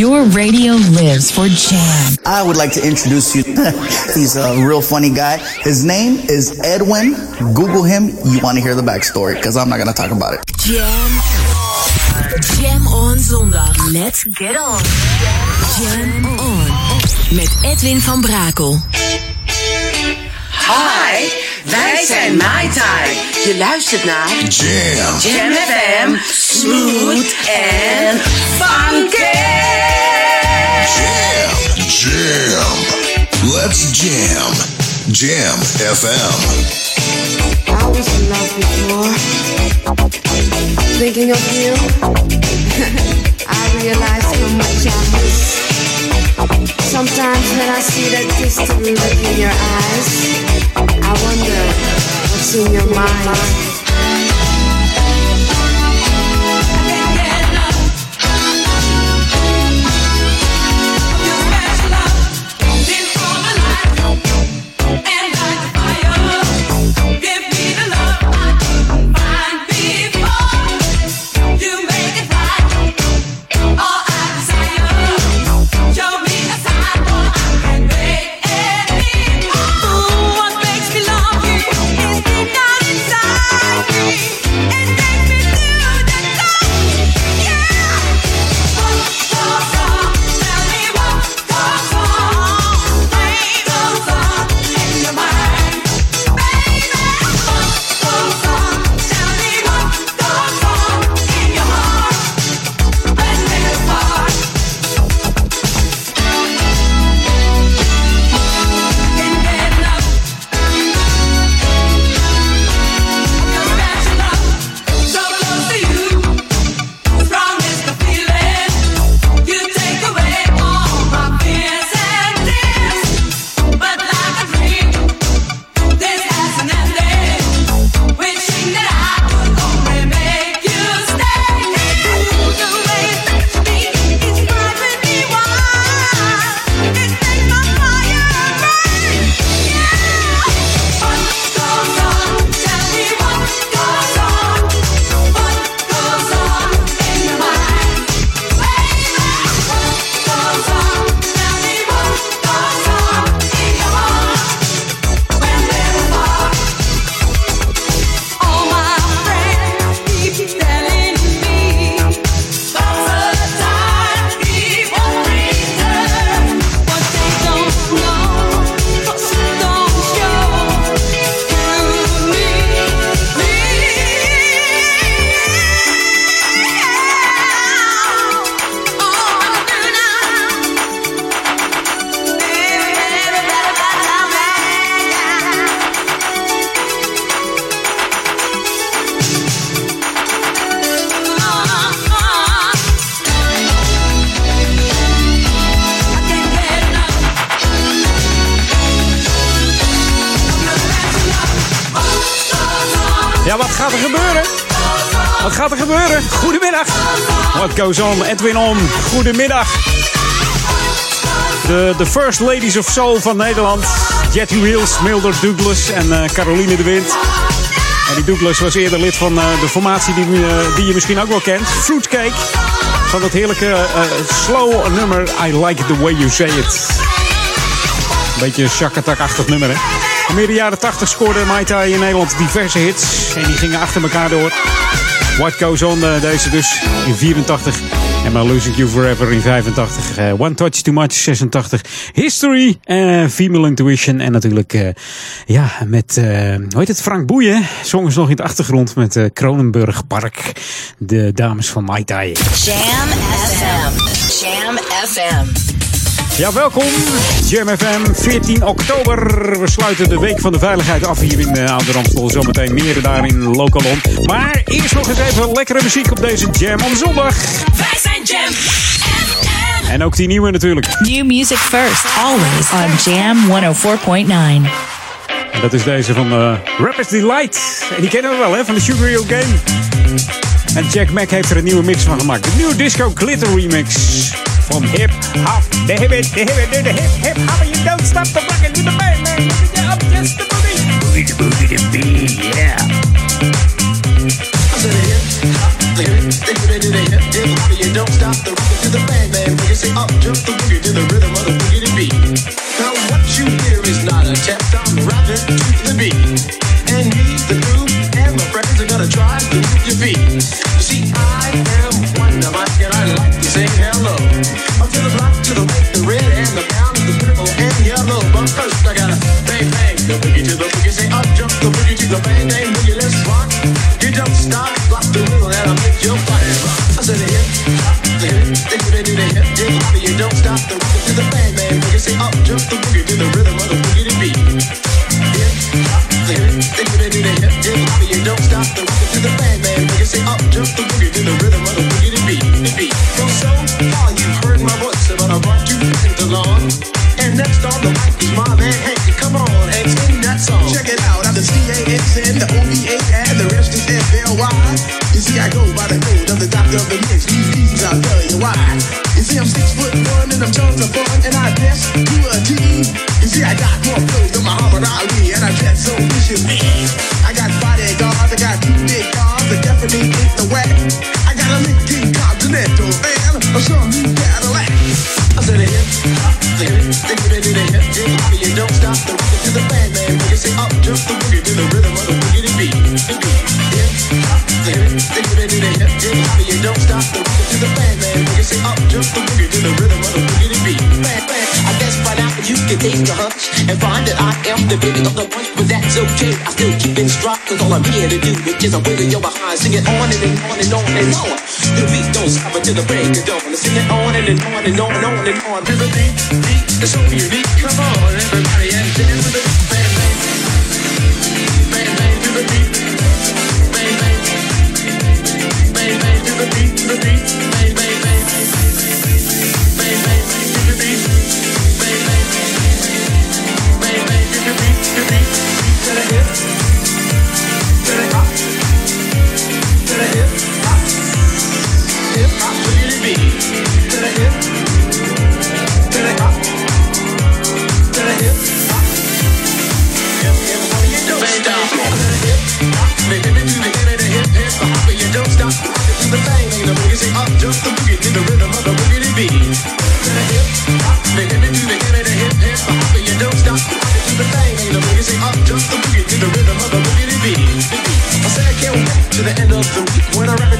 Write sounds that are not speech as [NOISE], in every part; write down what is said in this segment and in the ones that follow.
Your radio lives for Jam. I would like to introduce you. [LAUGHS] He's a real funny guy. His name is Edwin. Google him. You want to hear the backstory because I'm not going to talk about it. Jam. Jam on zondag. Let's get on. Jam on. Met Edwin van Brakel. Hi, wij zijn Mai Tai. Je luistert naar Jam. Jam FM, smooth en funky. Jam. Jam. Let's jam. Jam FM. I was in love before. Thinking of you, [LAUGHS] I realize how much I miss. Sometimes when I see that distant look in your eyes, I wonder what's in your mind. Wat gaat er gebeuren? Goedemiddag. What goes on? Edwin On. Goedemiddag. De, de First Ladies of Soul van Nederland. Jetty Wheels, Mildred Douglas en uh, Caroline de Wind. En die Douglas was eerder lid van uh, de formatie die, uh, die je misschien ook wel kent. Fruitcake. Van dat heerlijke slow nummer I Like The Way You Say It. Beetje shakatak-achtig nummer, hè? In de jaren 80 scoorde Mai Tai in Nederland diverse hits. En die gingen achter elkaar door. What Goes On, uh, deze dus in 84. En My Losing You Forever in 85. Uh, One Touch Too Much 86. History, uh, Female Intuition. En natuurlijk, ja, met, hoe heet het, Frank Boeien. Zongen ze nog in de achtergrond met Kronenburg Park. De dames van Mai Tai. Jam FM. Jam FM. Ja, welkom. Jam FM, 14 oktober. We sluiten de Week van de Veiligheid af hier in uh, Oude Ramstel. Zometeen meer daarin Lokalon. Maar eerst nog eens even lekkere muziek op deze Jam on zondag. Wij zijn Jam FM. En ook die nieuwe natuurlijk. New music first, always on Jam 104.9. En dat is deze van uh, Rapper's Delight. En die kennen we wel, hè, van de Sugar Hill Game. En Jack Mack heeft er een nieuwe mix van gemaakt. De nieuwe Disco Glitter remix. Van hip hop, de hip it, de hip it, de hip hip hop. You don't stop the rockin' to the bang man. Yeah, I'm just the boogie. Boogie the boogie the beat, yeah. The hop, the it to the hip. You don't stop the rockin' to the bang bang. Boogie say up, jump the boogie to the rhythm of the boogie to beat. Now what you hear is not a test. I'm rapping to the beat, and me, the groove, try to move your feet. See, I am Wonder Mike, and I like to say hello. Up to the black, to the white, the red, and the brown, the purple, and yellow. But first, I gotta bang bang the boogie to the boogie. Say up, jump the boogie to the bang bang boogie. Let's rock. You don't stop, rock the rhythm, and I'll make your body rock. I said the hip, the hip, think of it to the hip, hip hop. You don't stop the rhythm to the bang bang boogie. Say up, jump the boogie C-A-X-N, the O-V-A, and the rest is F-L-Y. You see, I go by the code of the doctor of the mix. These reasons I'll tell you why. You see, I'm six foot one and I'm tons of fun, and I dress to a T. You see, I got more clothes than Muhammad Ali, and I dress so viciously. I got bodyguards, I got two big cars that definitely ain't the whack. I got a Lincoln Continental and a some new Cadillac. I said the hip, hop, the hip, think of it to the hip, hip hop. You don't stop the rhythm to the bang bang boogie. Say up, jump the boogie to Up, the boogie to the rhythm of the boogie beat. I guess by now you can take a hunch and find that I am the baby of the bunch, but that's okay. I still keep it strong, cause all I'm here to do is just a wiggle your behind. Sing it on and, and on and on and on. The beat don't stop until the break of dawn. Sing it on and, and on and on and on and on. The beat, beat, it's so unique. Come on, everybody, and dance with it.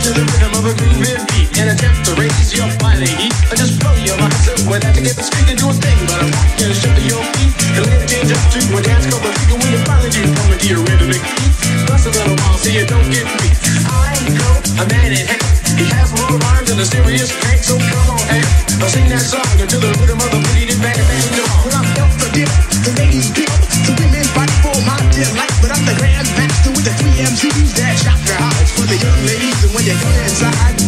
To the rhythm of a grooving beat and attempt to raise your body heat. I just blow your mind when I to get the street do a thing, but I'm rocking shut to your feet and let it change up to a dance called the figure when you finally do come into your rhythmic beat. Plus a little while so you don't get beat. I know a man in Hank. He has more rhymes than a serious crank, so come on, Hank. I'll sing that song to the rhythm of the boogie to bang bang. Come on. When I'm up the dip, the ladies dip, the women fight for my delight. But I'm the grand master with the three MCs that shop young ladies. And when you come inside,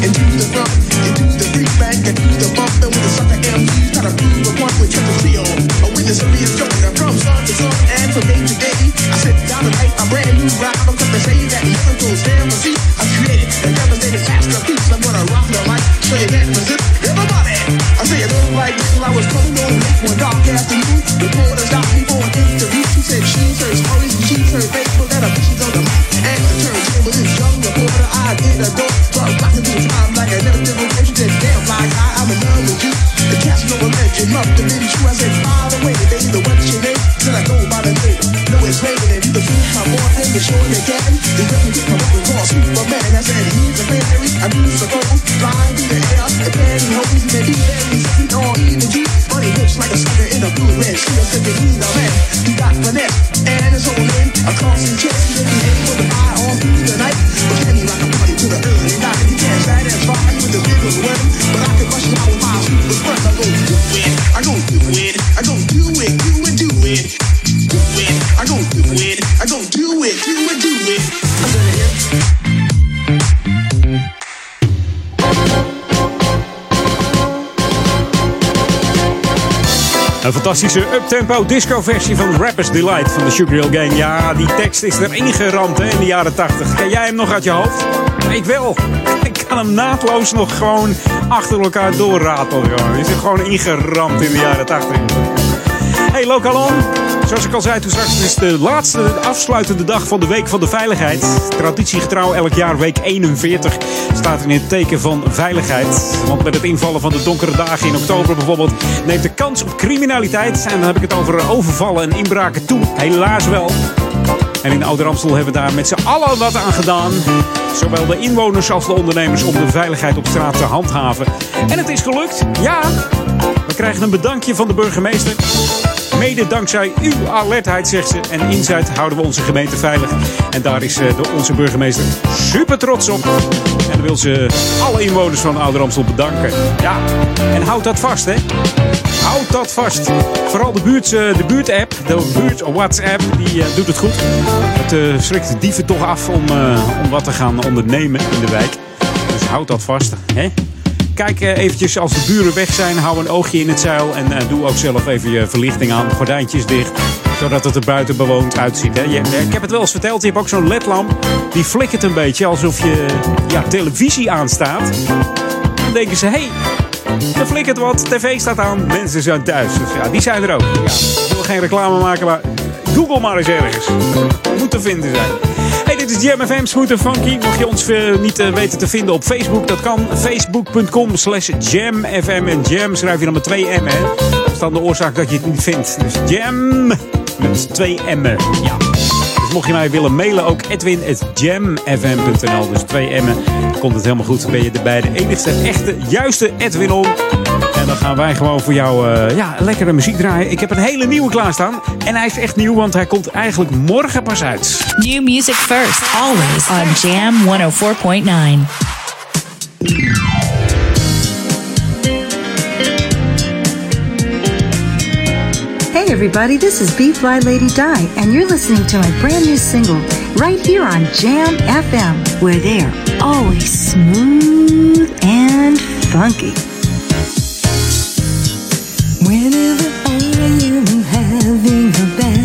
Fantastische uptempo disco versie van Rappers Delight van de Sugar Hill Gang. Ja, die tekst is er ingeramd hè, in de jaren 80. Ken jij hem nog uit je hoofd? Ik wel. [LAUGHS] Ik kan hem naadloos nog gewoon achter elkaar doorratelen. Gewoon. Is er gewoon ingeramd in de jaren 80. Hey, Lokalon. Zoals ik al zei toen straks, het is de laatste afsluitende dag van de Week van de Veiligheid. Traditiegetrouw elk jaar, week 41, staat in het teken van veiligheid. Want met het invallen van de donkere dagen in oktober bijvoorbeeld, neemt de kans op criminaliteit, en dan heb ik het over overvallen en inbraken toe, helaas wel. En in Ouder Amstel hebben we daar met z'n allen wat aan gedaan. Zowel de inwoners als de ondernemers om de veiligheid op straat te handhaven. En het is gelukt, ja. We krijgen een bedankje van de burgemeester. Mede dankzij uw alertheid, zegt ze. En in Zuid houden we onze gemeente veilig. En daar is eh, onze burgemeester super trots op. En dan wil ze alle inwoners van Ouder Amstel bedanken. Ja, en houd dat vast, hè. Houd dat vast. Vooral de, buurt, eh, de buurt-app, de buurt WhatsApp, die eh, doet het goed. Het schrikt de dieven toch af om, om wat te gaan ondernemen in de wijk. Dus houd dat vast, hè. Kijk eh, eventjes als de buren weg zijn, hou een oogje in het zeil. En eh, doe ook zelf even je verlichting aan, gordijntjes dicht. Zodat het er buiten bewoond uitziet. Hè. Eh, ik heb het wel eens verteld, je hebt ook zo'n ledlamp. Die flikkert een beetje alsof je ja, televisie aanstaat. Dan denken ze, hé, hey, er flikkert wat, tv staat aan, mensen zijn thuis. Dus ja, die zijn er ook. Ja, ik wil geen reclame maken, maar Google maar eens ergens. Moet te vinden zijn. Dit is Jam FM, Smooth Funky. Mocht je ons eh, niet eh, weten te vinden op Facebook, dat kan. Facebook.com slash jamfm. En jam schrijf je dan met twee M, hè. Dat is dan de oorzaak dat je het niet vindt. Dus jam met twee M'en. Ja. Mocht je mij willen mailen, ook edwin.jamfm.nl. Dus twee M'en. Komt het helemaal goed. Ben je erbij de enigste, echte, juiste Edwin om. En dan gaan wij gewoon voor jou eh, ja, lekkere muziek draaien. Ik heb een hele nieuwe klaarstaan. En hij is echt nieuw, want hij komt eigenlijk morgen pas uit. New music first, always on Jam 104.9. everybody, this is B Fly Lady Di, and you're listening to my brand new single right here on Jam FM, where they're always smooth and funky. Whenever I am having a bad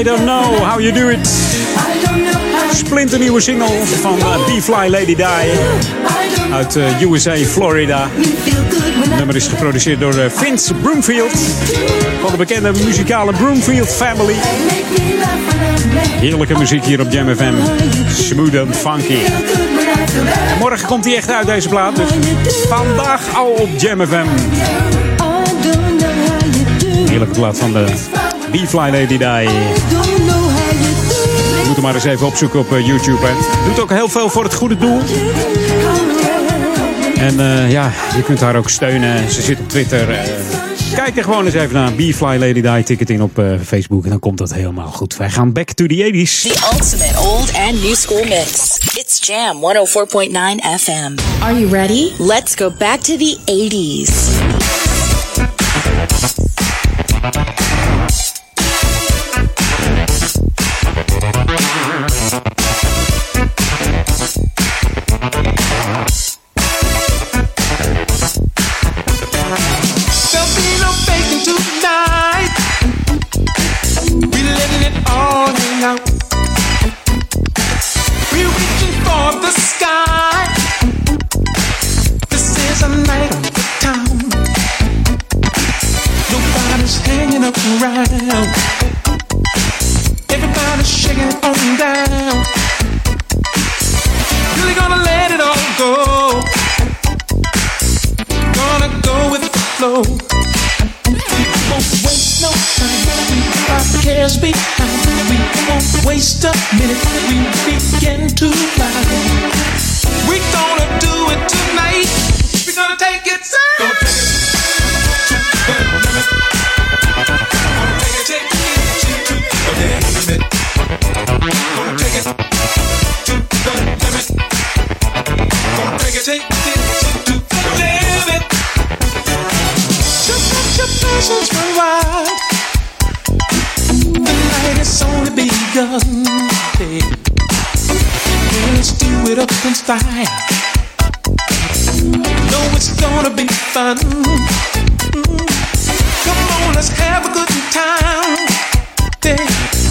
I don't know how you do it. Splinternieuwe single van uh, B-Fly Lady Die. Uit uh, USA, Florida. Het nummer is geproduceerd door uh, Vince Broomfield. Van de bekende muzikale Broomfield Family. Heerlijke muziek hier op Jam FM. Smooth and funky. Morgen komt hij echt uit, deze plaat. Dus vandaag al op Jam FM. Heerlijke plaat van de B-Fly Lady Die. Je moet hem maar eens even opzoeken op uh, YouTube. Hè. Doet ook heel veel voor het goede doel. En uh, ja, je kunt haar ook steunen. Ze zit op Twitter. Uh, kijk er gewoon eens even naar. B-Fly Lady Die ticketing op Facebook. En dan komt dat helemaal goed. Wij gaan back to the 80s. The ultimate old and new school mix. It's Jam 104.9 FM. Are you ready? Let's go back to the 80s. Around. Everybody's shaking on down. Really gonna let it all go. Gonna go with the flow. We won't waste no time. We our cares behind. We won't waste a minute. We begin to fly. We're gonna do it tonight. We're gonna take it. Gonna Come on, let's have a good time. Hey.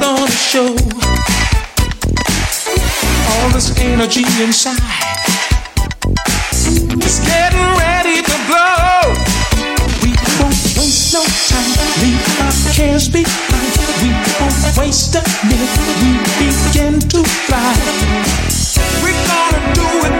Put on a show. All this energy inside. It's getting ready to blow. We won't waste no time. Leave our cares behind. We won't waste a minute. We begin to fly. We're gonna do it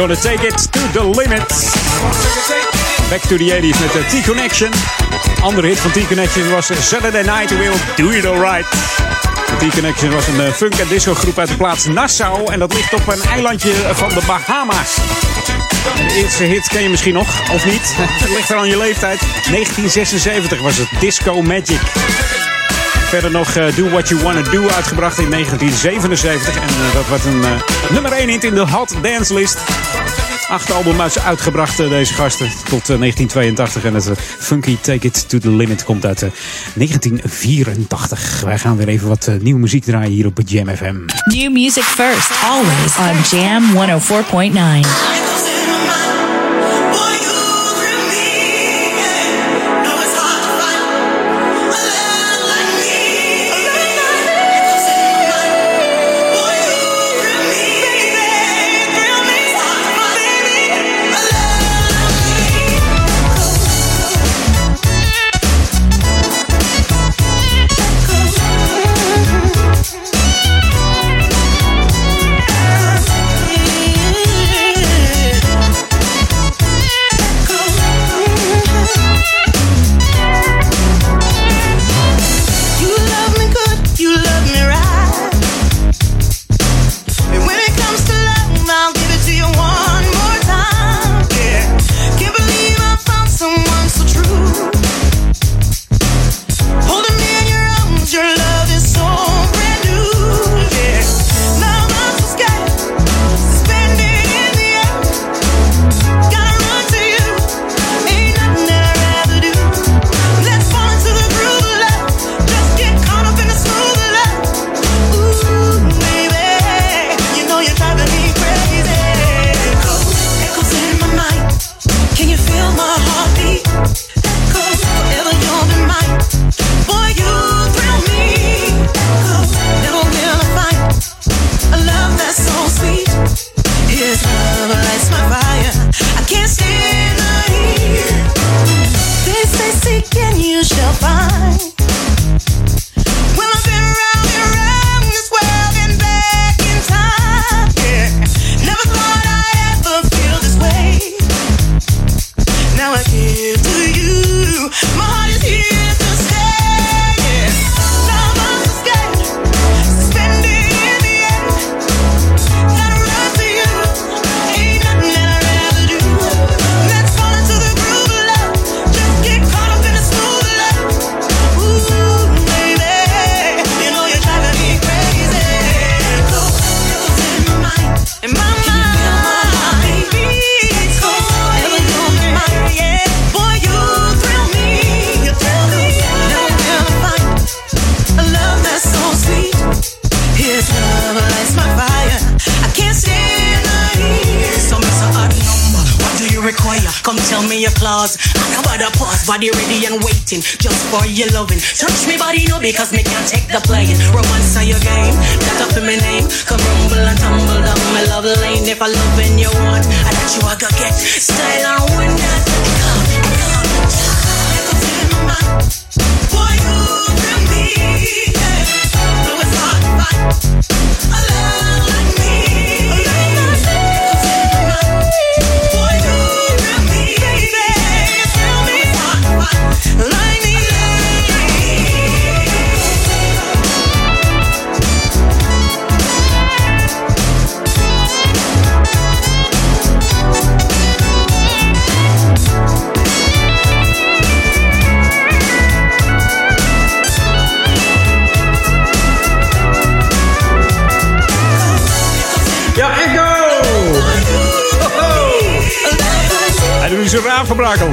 gonna take it to the limit. Back to the 80s met de T-Connection. Andere hit van T-Connection was Saturday Night We'll Do It Alright. T-Connection was een eh, funk- en disco-groep uit de plaats Nassau. En dat ligt op een eilandje van de Bahama's. De eerste hit ken je misschien nog, of niet? [LAUGHS] Het ligt er aan je leeftijd. 1976 was het Disco Magic. Verder nog eh, Do What You Wanna Do uitgebracht in 1977. En eh, dat werd een eh, nummer 1 hit in de Hot Dance List. Acht album uit- uitgebracht, deze gasten, tot eh, 1982. En het Funky Take It To The Limit komt uit eh, 1984. Wij gaan weer even wat nieuwe muziek draaien hier op Jam FM. New music first, always on Jam 104.9. Come tell me your clause. I about the pause, body ready and waiting just for your loving. Touch me body no because me can't take the playing. Romance are your game. That up in my name. Come rumble and tumble down my love lane. If I love and you want, I that you I go get style and when that come, Boy, you Zo raar van Brakel.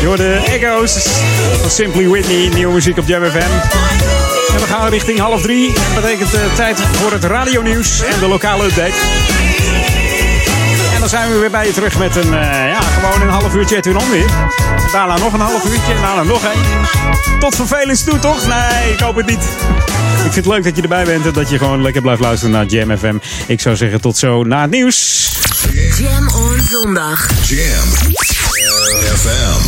Je [LAUGHS] hoort de Echo's van Simply Whitney, nieuwe muziek op Jam FM. En we gaan richting half drie. Dat betekent eh, tijd voor het radionieuws en de lokale update. En dan zijn we weer bij je terug met een, eh, ja, gewoon een half uurtje On weer. Daarna nog een half uurtje en daarna nog één. Tot vervelend toe, toch? Nee, ik hoop het niet. Ik vind het leuk dat je erbij bent en dat je gewoon lekker blijft luisteren naar Jam FM. Ik zou zeggen tot zo na het nieuws. On zondag. Jam FM.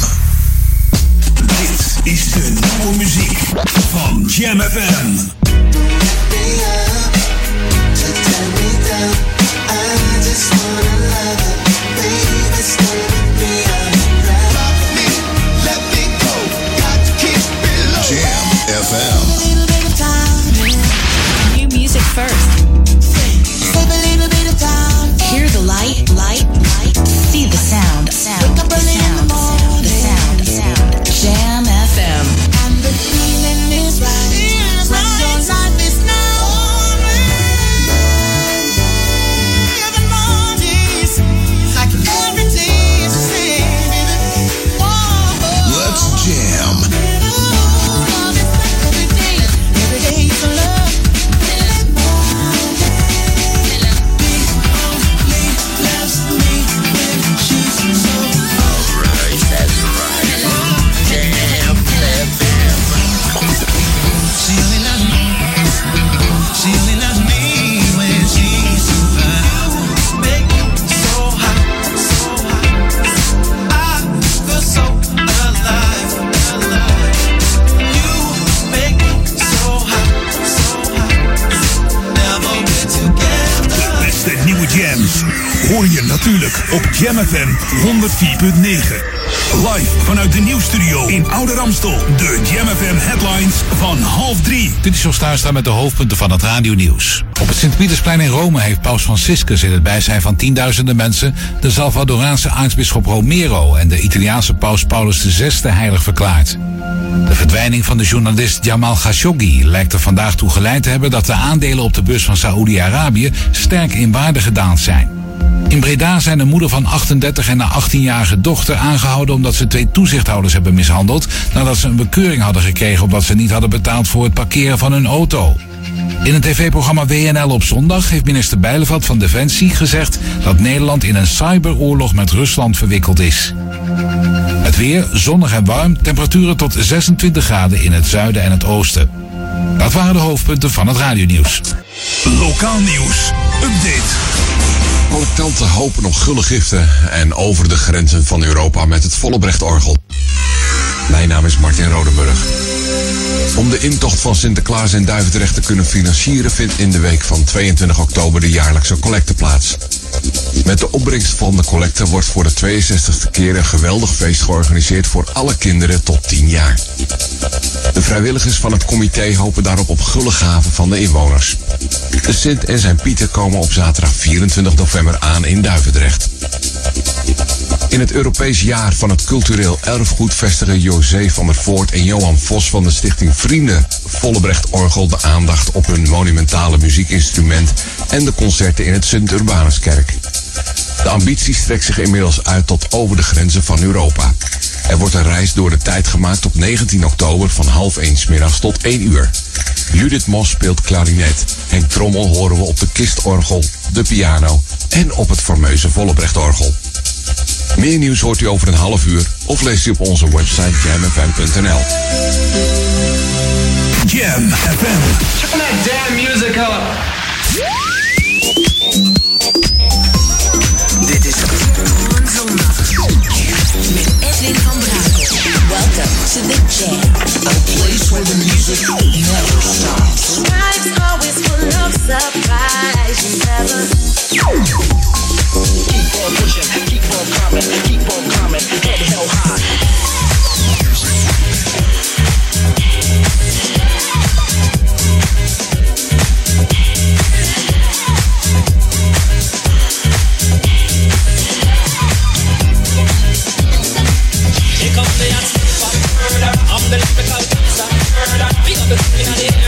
Dit is de nieuwe muziek van Jam FM. Jam FM. Op Jam FM 104.9. Live vanuit de nieuwstudio in Oude Ramstel. De Jam FM headlines van half drie. Dit is Tuinstra met de hoofdpunten van het radionieuws. Op het Sint-Pietersplein in Rome heeft paus Franciscus in het bijzijn van tienduizenden mensen de Salvadoraanse aartsbisschop Romero en de Italiaanse paus Paulus VI heilig verklaard. De verdwijning van de journalist Jamal Khashoggi lijkt er vandaag toe geleid te hebben dat de aandelen op de beurs van Saoedi-Arabië sterk in waarde gedaald zijn. In Breda zijn een moeder van 38 en een 18-jarige dochter aangehouden omdat ze twee toezichthouders hebben mishandeld nadat ze een bekeuring hadden gekregen omdat ze niet hadden betaald voor het parkeren van hun auto. In het tv-programma WNL op zondag heeft minister Bijleveld van Defensie gezegd dat Nederland in een cyberoorlog met Rusland verwikkeld is. Het weer zonnig en warm, temperaturen tot 26 graden in het zuiden en het oosten. Dat waren de hoofdpunten van het radionieuws. Lokaal nieuws. Update. Protestanten hopen op gulle giften en over de grenzen van Europa met het Vollebrecht-orgel. Mijn naam is Martin Rodenburg. Om de intocht van Sinterklaas in Duivendrecht te kunnen financieren vindt in de week van 22 oktober de jaarlijkse collecte plaats. Met de opbrengst van de collecte wordt voor de 62e keer een geweldig feest georganiseerd voor alle kinderen tot 10 jaar. De vrijwilligers van het comité hopen daarop op gulle gaven van de inwoners. De Sint en zijn Pieter komen op zaterdag 24 november aan in Duivendrecht. In het Europees jaar van het cultureel erfgoed vestigen José van der Voort en Johan Vos van de stichting Vrienden Vollebrecht Orgel de aandacht op hun monumentale muziekinstrument en de concerten in het Sint-Urbanuskerk. De ambitie strekt zich inmiddels uit tot over de grenzen van Europa. Er wordt een reis door de tijd gemaakt op 19 oktober van half 1 's middags tot 1 uur. Judith Mos speelt klarinet. Henk Trommel horen we op de kistorgel, de piano en op het fameuze Vollebrecht-orgel. Meer nieuws hoort u over een half uur of leest u op onze website jamfm.nl. Jam FM. Turn that damn music up. Dit is Zondag. Met Edwin van. Welcome to the Jam. A place where the music never stops. Life's always full of surprise. You never Keep on pushing, keep on coming, keep on coming, head held high. Lyrical dancer. We got the in the area.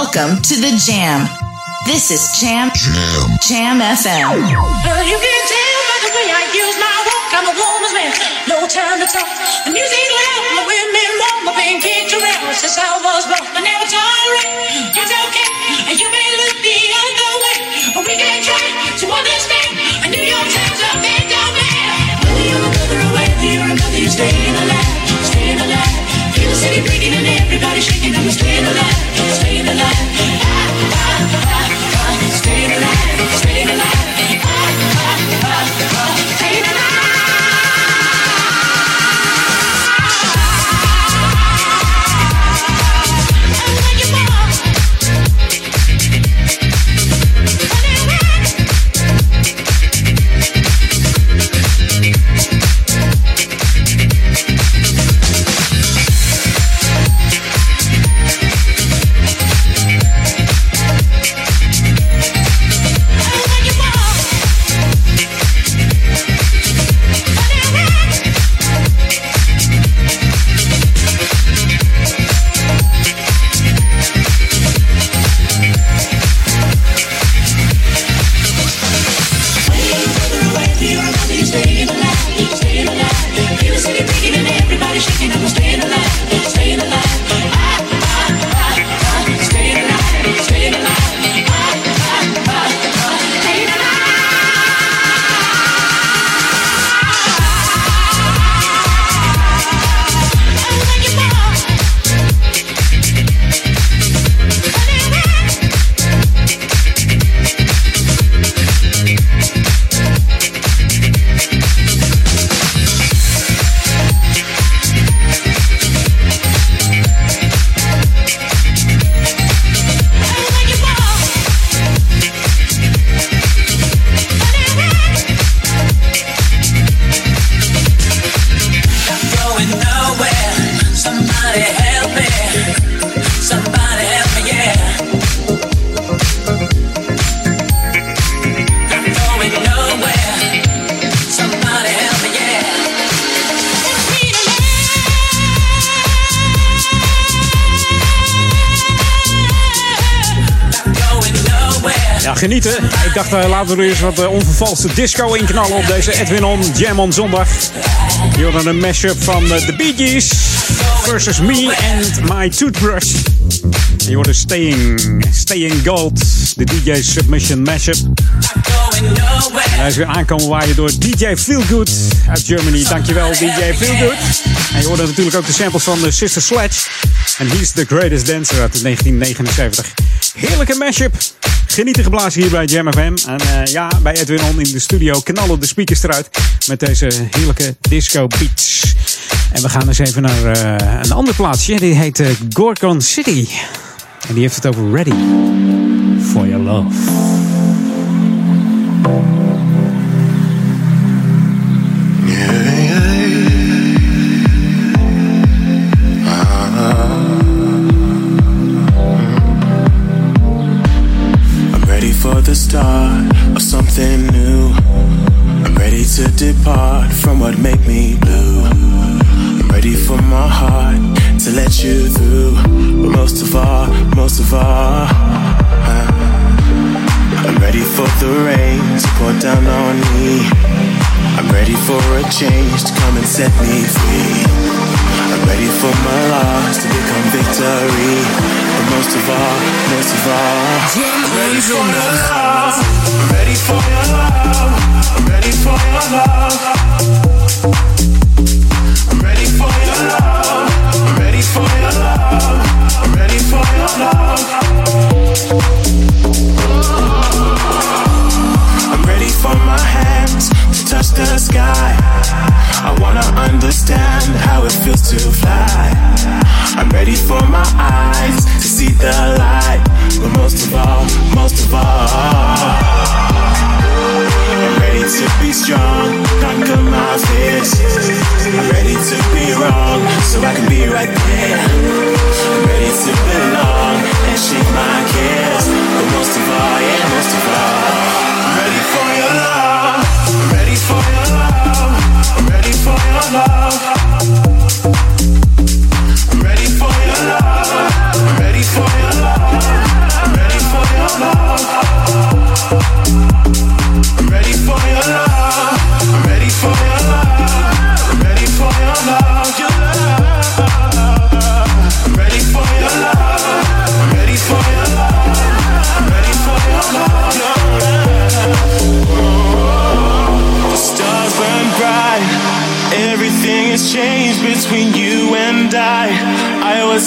Welcome to the Jam. This is Jam Jam. Jam FM. You can tell by the way I use my walk. I'm a woman's man, no time to talk. The music loud, my women walk, my been kicked around since I was born. I never tolerate, it's okay. And you may laten we er eens wat eh, onvervalste disco inknallen op deze Edwin On Jam on Zondag. Je hoorde een mashup van eh, The Bee Gees versus Me and My Toothbrush. Je hoorde Staying, Staying Gold, de DJ Submission mashup. En hij is weer aankomen waaien door DJ Feelgood uit Germany. Dankjewel DJ Feelgood. En je hoorde natuurlijk ook de samples van de Sister Sledge. En He's the Greatest Dancer uit 1979. Heerlijke mashup. Genieten geblazen hier bij Jam FM. En eh, ja, bij Edwin On in de studio knallen de speakers eruit met deze heerlijke disco beats. En we gaan eens even naar eh, een ander plaatsje. Die heet eh, Gorgon City. En die heeft het over Ready for Your Love. I'm the start of something new. I'm ready to depart from what make me blue. I'm ready for my heart to let you through. But most of all, most of all, uh, I'm ready for the rain to pour down on me. I'm ready for a change to come and set me free. I'm ready for my loss to become victory. But most of all, most of all, I'm ready for your love. I'm ready for your love. I'm ready for your love. I'm ready for your love. I'm ready for your love. I'm ready for your love. I'm ready for my hands to touch the sky. I wanna understand how it feels to fly. I'm ready for my eyes to see the light. But most of all, most of all, I'm ready to be strong, conquer my fears. I'm ready to be wrong, so I can be right there. I'm ready to belong and shake my cares. But most of all, yeah, most of all, love.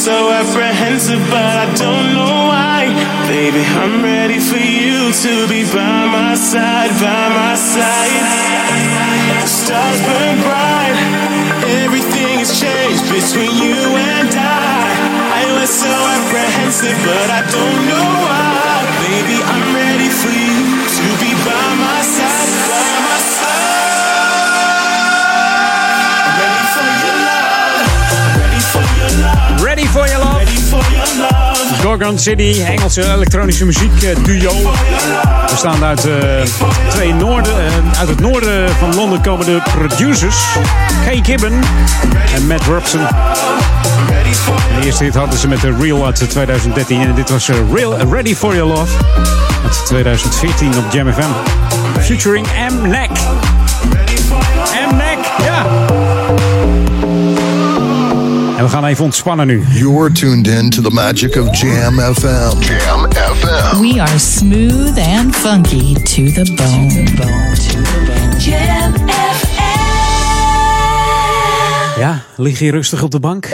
So apprehensive, but I don't know why. Baby, I'm ready for you to be by my side, by my side. The stars burn bright. Everything has changed between you and I. I was so apprehensive, but I don't Gorgon City, Engelse elektronische muziekduo. Bestaande uit, eh, twee noorden, eh, uit het noorden van Londen komen de producers. Kay Gibbon en Matt Robson. De eerste hadden ze met de Real uit 2013. En dit was eh, Real, Ready for Your Love uit 2014 op Jam FM. Featuring M-Neck. M-Neck, gaan even ontspannen nu. You're tuned in to the magic of Jam FM. Jam FM. We are smooth and funky to the bone. Jam Ja, lig je rustig op de bank?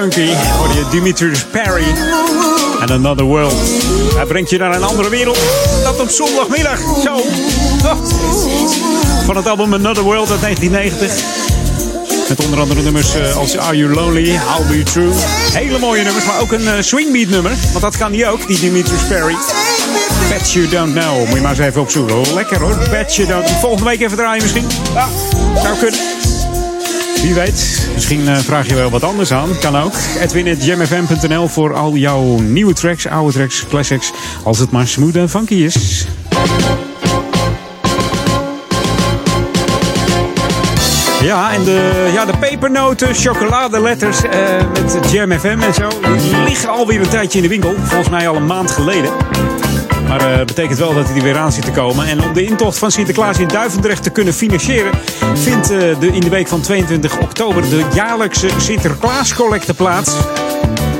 Funky hoor je Dimitrius Perry en Another World. Hij brengt je naar een andere wereld. Dat op zondagmiddag. Zo. Van het album Another World uit 1990. Met onder andere nummers eh, als Are You Lonely, I'll Be True. Hele mooie nummers, maar ook een eh, swingbeat nummer. Want dat kan die ook, die Dimitrius Perry. Bet You Don't Know. Moet je maar eens even opzoeken. Lekker hoor. Bet You Don't Volgende week even draaien misschien. Ja, zou kunnen. Wie weet, misschien eh, vraag je wel wat anders aan. Kan ook. Edwin.jamfm.nl voor al jouw nieuwe tracks, oude tracks, classics. Als het maar smooth en funky is. Ja, en de, ja, de pepernoten, chocoladeletters eh, met Jam FM en zo. Die liggen alweer een tijdje in de winkel. Volgens mij al een maand geleden. Maar dat betekent wel dat hij er weer aan zit te komen. En om de intocht van Sinterklaas in Duivendrecht te kunnen financieren... vindt eh, de, in de week van 22 oktober de jaarlijkse Sinterklaascollecte plaats.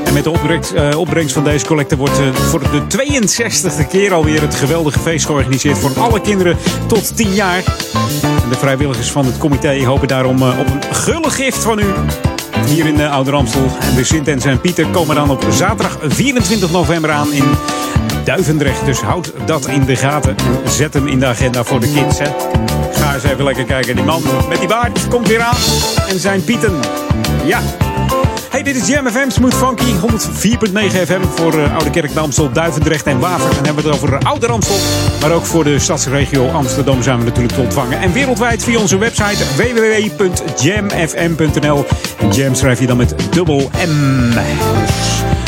En met de opbrengst, eh, opbrengst van deze collecte wordt eh, voor de 62e keer alweer het geweldige feest georganiseerd voor alle kinderen tot 10 jaar. En de vrijwilligers van het comité hopen daarom eh, op een gulle gift van u. Hier in de Oude Ramstel. En de Sint en zijn Pieter komen dan op zaterdag 24 november aan in Duivendrecht. Dus houd dat in de gaten. En zet hem in de agenda voor de kids. Hè. Ga eens even lekker kijken. Die man met die baard komt weer aan. En zijn Pieten. Ja. Hey, dit is Jam FM Smooth Funky 104.9 FM voor uh, Oude Kerk, Amstel, Duivendrecht en Waver. Dan hebben we het over uh, Oude Ramstel, maar ook voor de stadsregio Amsterdam zijn we natuurlijk te ontvangen. En wereldwijd via onze website www.jamfm.nl. En Jam schrijf je dan met dubbel M.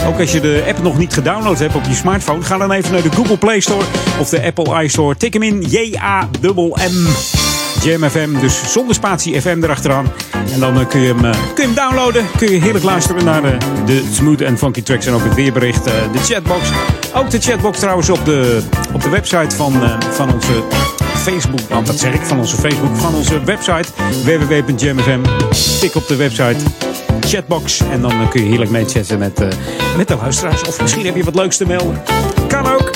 Ook als je de app nog niet gedownload hebt op je smartphone, ga dan even naar de Google Play Store of de Apple iStore. Tik hem in J-A-M-M. Jam FM, dus zonder spatie FM erachteraan. En dan uh, kun, je hem, uh, kun je hem downloaden. Kun je heerlijk luisteren naar uh, de smooth en funky tracks en ook het weerbericht, de chatbox. Ook de chatbox trouwens op de, op de website van, van onze Facebook. Want dat zeg ik, van onze Facebook, van onze website www.jamfm. Tik op de website chatbox. En dan kun je heerlijk mee chatten met, uh, met de luisteraars. Of misschien heb je wat leuks te melden. Kan ook.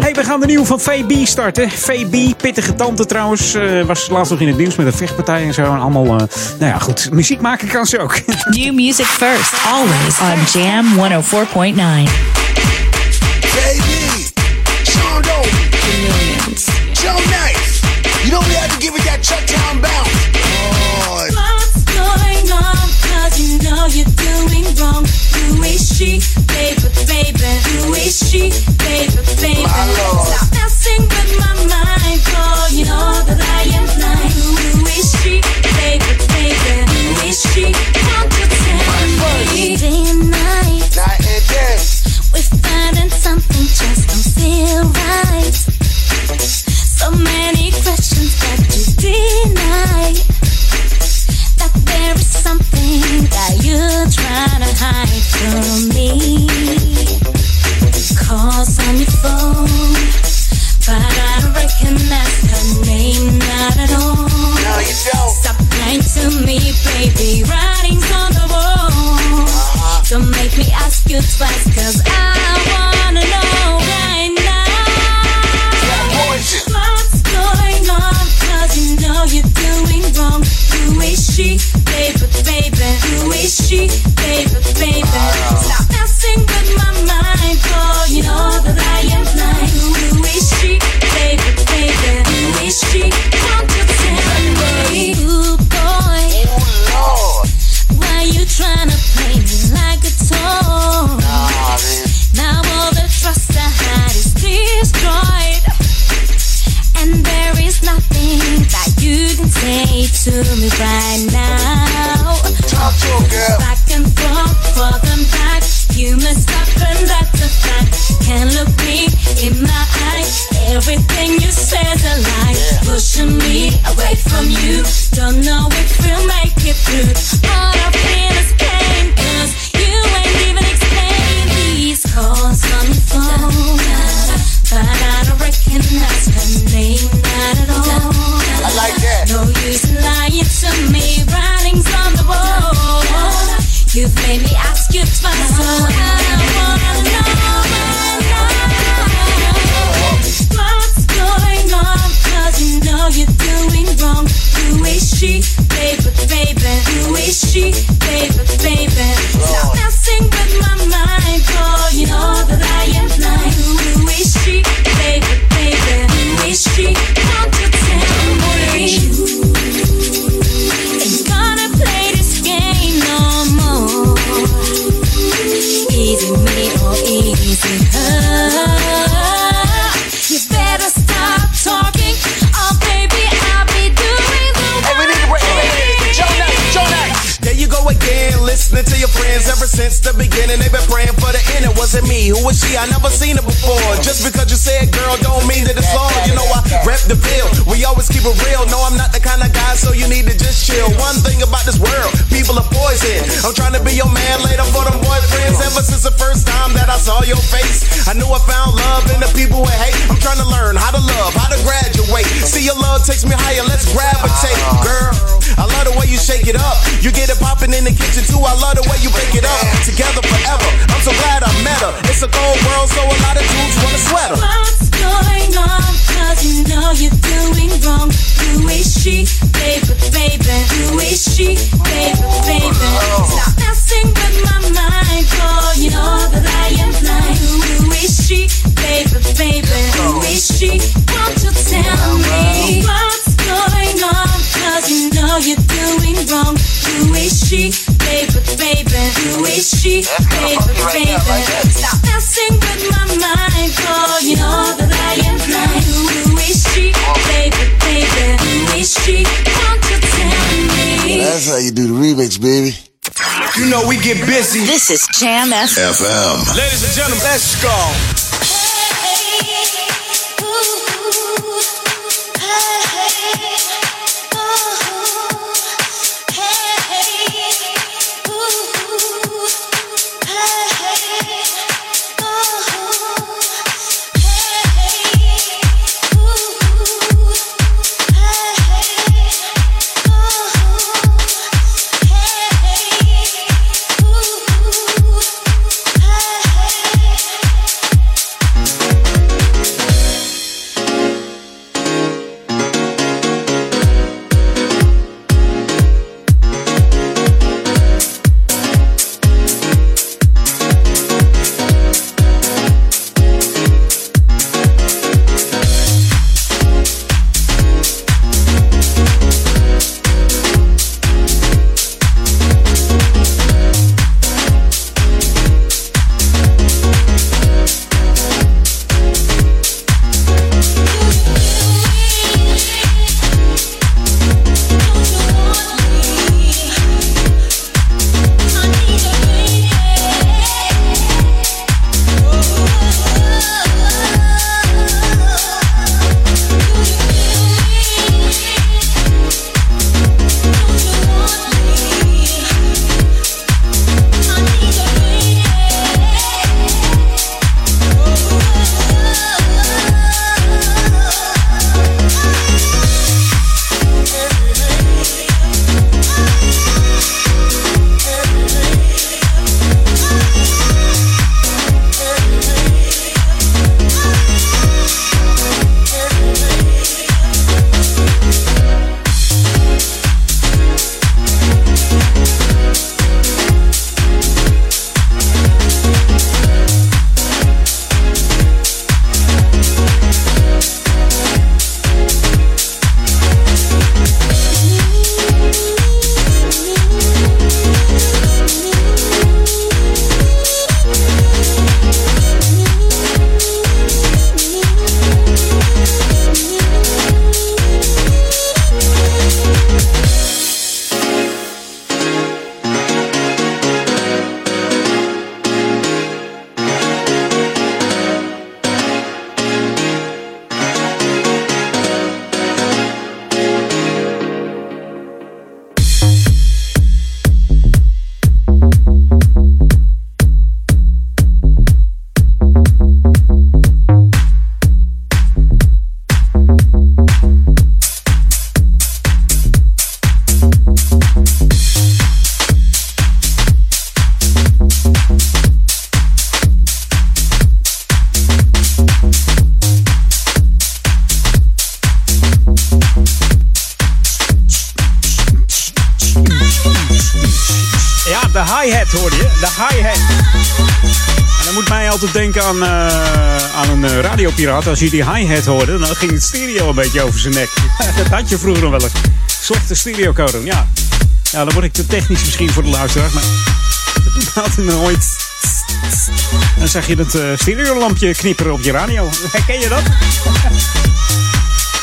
Hey, we gaan de nieuwe van VB starten. VB, pittige tante trouwens. Uh, was laatst nog in het nieuws met een vechtpartij en zo. En allemaal, uh, nou ja, goed. Muziek maken kan ze ook. [LAUGHS] New music first, always on Jam 104.9. Baby, Sean Doe, Joe Nice. You know we had to give it that Chucktown bounce. Who is she? Baby, baby. Who is she? baby, baby. Stop messing with my mind, boy. You know that I am blind. Who is she, baby, baby? Who is she? Won't you tell me? Day and night, night and day. We're finding something just don't feel right. So many questions that you deny. That there is something that you're trying to hide from me. Calls on your phone, but I don't recognize her name, not at all. No, you don't. Stop lying to me, baby. Writings on the wall. Uh-huh. Don't make me ask you twice, cause I wanna she, baby, baby? Who is she, to me right now. Talk to him, girl. Back and forth, forth and back. You must stop and that's a fact. Can't look me in my eye. Everything you say's a lie. Pushing me away from you. Don't know if we'll make it through. All is she, baby, baby? Who was she? I never seen her before. Just because you said girl don't mean that it's law. You know I rep the bill. We always keep it real. No, I'm not the kind of guy, so you need to just chill. One thing about this world, people are poison. I'm trying to be your man later for them boyfriends. Ever since the first time that I saw your face, I knew I found love in the people with hate. I'm trying to learn how to love, how to graduate. See your love takes me higher. Let's gravitate, girl. I love the way you shake it up. You get it popping in the kitchen too. I love the way you break it up. Together forever. I'm so glad I met her. It's a cold world, so a lot of dudes want a sweater. What's going on? Cause you know you're doing wrong. Who is she, baby, baby? Who is she, baby, baby? Stop messing with my mind, boy. You know that I am blind. Who is she, baby, baby? Who is she? Won't you tell me what's going on? Cause you know you're doing wrong. Who is she, baby, baby? Who is she, baby, baby? Stop messing with my mind, boy. You know that I am blind. Who is she, baby, baby? Who is she? Won't you tell me? That's how you do the remix, baby. You know we get busy. This is Jam FM. FM. Ladies and gentlemen, let's go. Aan, eh, aan een eh, radiopiraat. Als je die hi-hat hoorde, dan ging het stereo een beetje over zijn nek. [LAUGHS] dat had je vroeger wel eens. Slechte stereocode, ja. Ja, dan word ik te technisch misschien voor de luisteraar. Maar dat doet me altijd nooit. Dan zag je dat eh stereolampje knipperen op je radio. [LAUGHS] Herken je dat? [LAUGHS]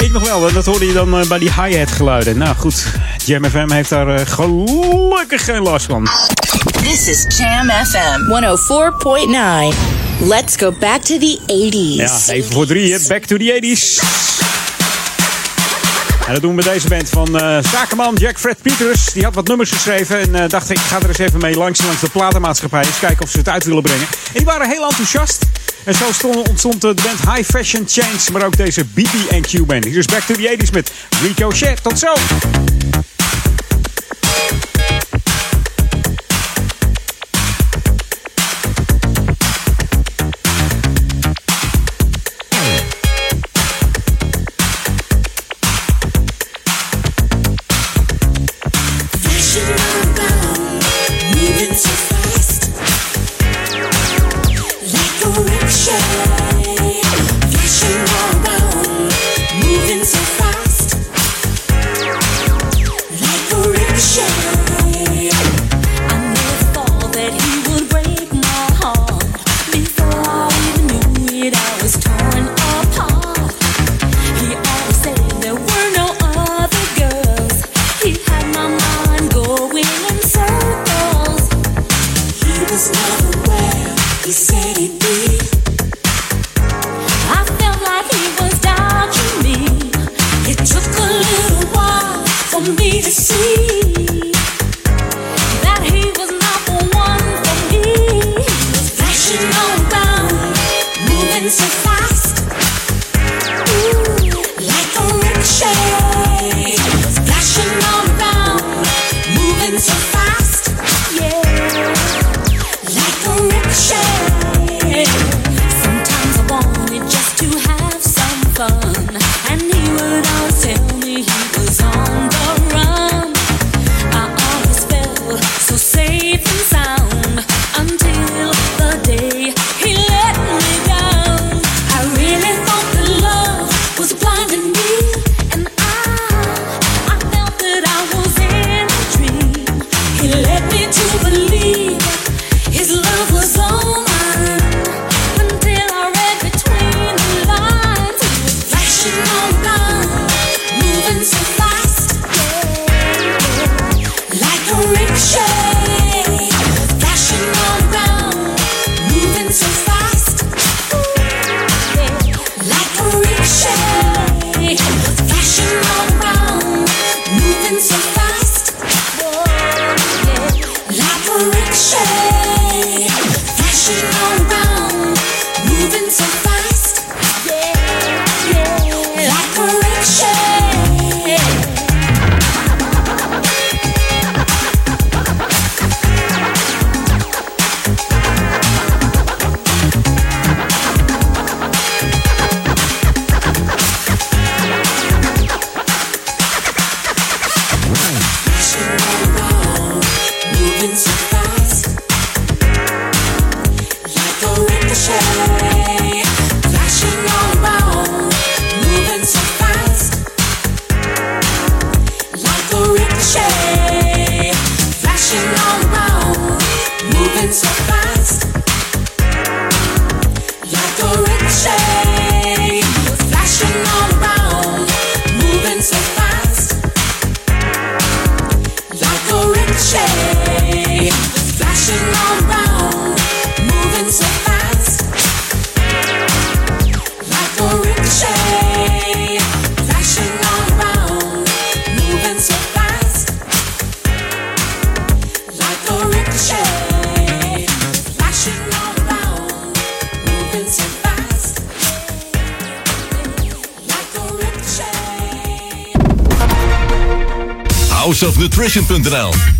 Ik nog wel, dat hoorde je dan bij die hi-hat geluiden. Nou goed, Jam FM heeft daar gelukkig geen last van. This is Jam FM 104.9. Let's go back to the 80s. Ja, even voor drieën, back to the 80s. En dat doen we met deze band van eh, zakenman Jack Fred Peters. Die had wat nummers geschreven en eh, dacht ik ga er eens even mee langs langs de platenmaatschappij. Eens kijken of ze het uit willen brengen. En die waren heel enthousiast. En zo stond, ontstond de band High Fashion Change, maar ook deze BB&Q band. Hier is Back to the 80s met Ricochet. Tot zo!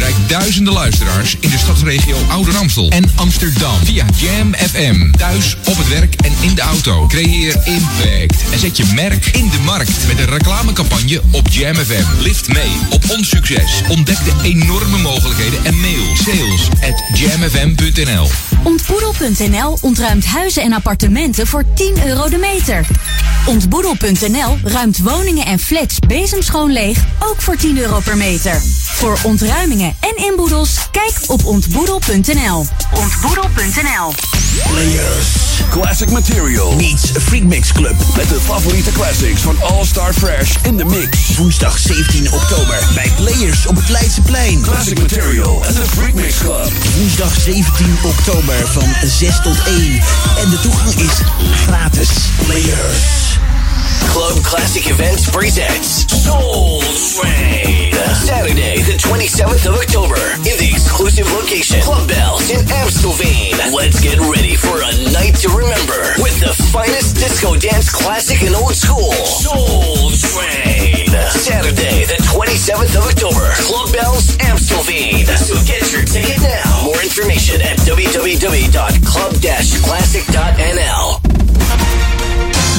Bereik duizenden luisteraars in de stadsregio Ouder Amstel en Amsterdam via Jam FM. Thuis, op het werk en in de auto. Creëer impact en zet je merk in de markt met een reclamecampagne op Jam FM. Lift mee op ons succes. Ontdek de enorme mogelijkheden en mail sales at jamfm.nl. Ontboedel.nl ontruimt huizen en appartementen voor 10 euro de meter. Ontboedel.nl ruimt woningen en flats bezemschoon leeg, ook voor 10 euro per meter. Voor ontruimingen en inboedels, kijk op ontboedel.nl. Ontboedel.nl Players. Classic material meets Freak Mix Club. Met de favoriete classics van All Star Fresh in de mix. Woensdag 17 oktober bij Players op het Leidseplein. Classic material en de Freak Mix Club. Woensdag 17 oktober van 6 tot 1. En de toegang is gratis. Players. Club Classic Events presents Soul Train. Saturday, the 27th of October, in the exclusive location, Club Bells in Amstelveen. Let's get ready for a night to remember with the finest disco dance classic and old school. Soul Train. Saturday, the 27th of October, Club Bells Amstelveen. So get your ticket now. More information at www.club-classic.nl.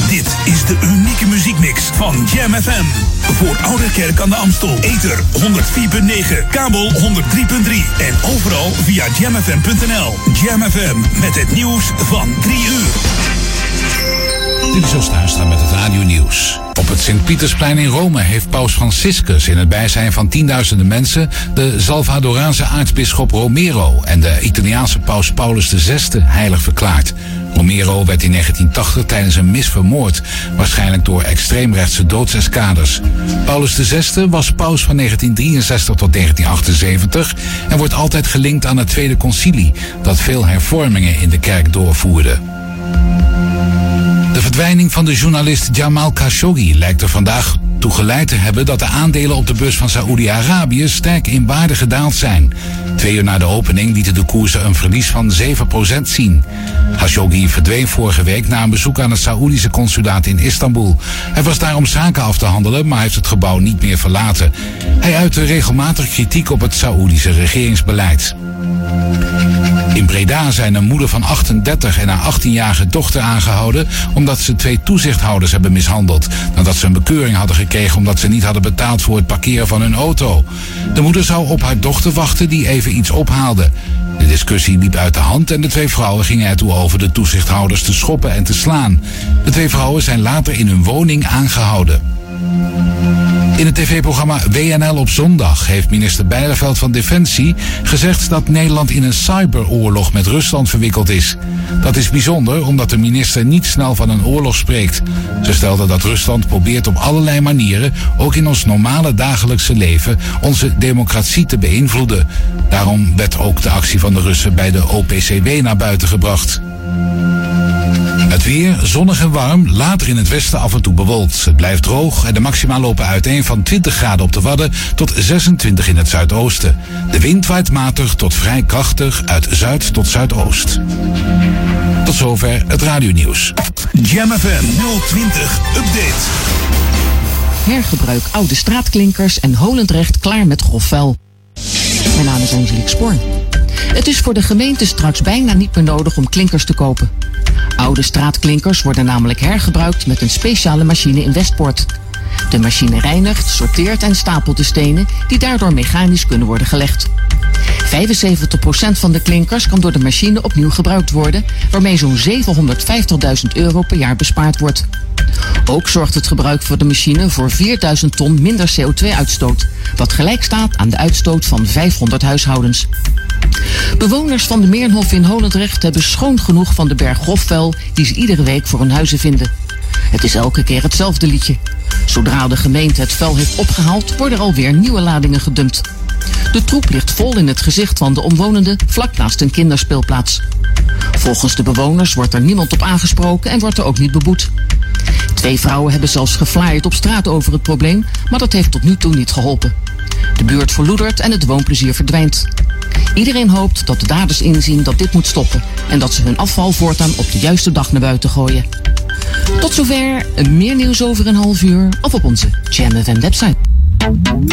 Dit is de unieke muziekmix van Jam FM. Voor Oude Kerk aan de Amstel. Ether 104.9, kabel 103.3 en overal via jamfm.nl. Jam FM met het nieuws van 3 uur. Dit is Huistra met het Radio Nieuws. Op het Sint-Pietersplein in Rome heeft paus Franciscus in het bijzijn van tienduizenden mensen de Salvadoraanse aartsbisschop Romero en de Italiaanse paus Paulus VI heilig verklaard. Romero werd in 1980 tijdens een mis vermoord, waarschijnlijk door extreemrechtse doodseskaders. Paulus VI was paus van 1963 tot 1978 en wordt altijd gelinkt aan het Tweede Concilie, dat veel hervormingen in de kerk doorvoerde. De verdwijning van de journalist Jamal Khashoggi lijkt er vandaag toe geleid te hebben dat de aandelen op de beurs van Saoedi-Arabië sterk in waarde gedaald zijn. Twee uur na de opening lieten de koersen een verlies van 7% zien. Khashoggi verdween vorige week na een bezoek aan het Saoedische consulaat in Istanbul. Hij was daar om zaken af te handelen, maar heeft het gebouw niet meer verlaten. Hij uitte regelmatig kritiek op het Saoedische regeringsbeleid. In Breda zijn een moeder van 38 en haar 18-jarige dochter aangehouden omdat ze twee toezichthouders hebben mishandeld. Nadat ze een bekeuring hadden gekregen omdat ze niet hadden betaald voor het parkeren van hun auto. De moeder zou op haar dochter wachten die even iets ophaalde. De discussie liep uit de hand en de twee vrouwen gingen ertoe over de toezichthouders te schoppen en te slaan. De twee vrouwen zijn later in hun woning aangehouden. In het tv-programma WNL op zondag heeft minister Bijleveld van Defensie gezegd dat Nederland in een cyberoorlog met Rusland verwikkeld is. Dat is bijzonder omdat de minister niet snel van een oorlog spreekt. Ze stelde dat Rusland probeert op allerlei manieren, ook in ons normale dagelijkse leven, onze democratie te beïnvloeden. Daarom werd ook de actie van de Russen bij de OPCW naar buiten gebracht. Het weer zonnig en warm, later in het westen af en toe bewolkt. Het blijft droog en de maxima lopen uiteen van 20 graden op de Wadden tot 26 in het zuidoosten. De wind waait matig tot vrij krachtig uit zuid tot zuidoost. Tot zover het radionieuws. Jam FM 020 Update. Hergebruik oude straatklinkers en Holendrecht klaar met grof vuil. Mijn naam is Angelique Spoor. Het is voor de gemeente straks bijna niet meer nodig om klinkers te kopen. Oude straatklinkers worden namelijk hergebruikt met een speciale machine in Westpoort. De machine reinigt, sorteert en stapelt de stenen die daardoor mechanisch kunnen worden gelegd. 75% van de klinkers kan door de machine opnieuw gebruikt worden, waarmee zo'n 750.000 euro per jaar bespaard wordt. Ook zorgt het gebruik van de machine voor 4000 ton minder CO2-uitstoot, wat gelijk staat aan de uitstoot van 500 huishoudens. Bewoners van de Meernhof in Holendrecht hebben schoon genoeg van de berg grofvuil die ze iedere week voor hun huizen vinden. Het is elke keer hetzelfde liedje. Zodra de gemeente het vuil heeft opgehaald, worden er alweer nieuwe ladingen gedumpt. De troep ligt vol in het gezicht van de omwonenden vlak naast een kinderspeelplaats. Volgens de bewoners wordt er niemand op aangesproken en wordt er ook niet beboet. Twee vrouwen hebben zelfs geflaaid op straat over het probleem, maar dat heeft tot nu toe niet geholpen. De buurt verloedert en het woonplezier verdwijnt. Iedereen hoopt dat de daders inzien dat dit moet stoppen en dat ze hun afval voortaan op de juiste dag naar buiten gooien. Tot zover, meer nieuws over een half uur of op onze JamFM website.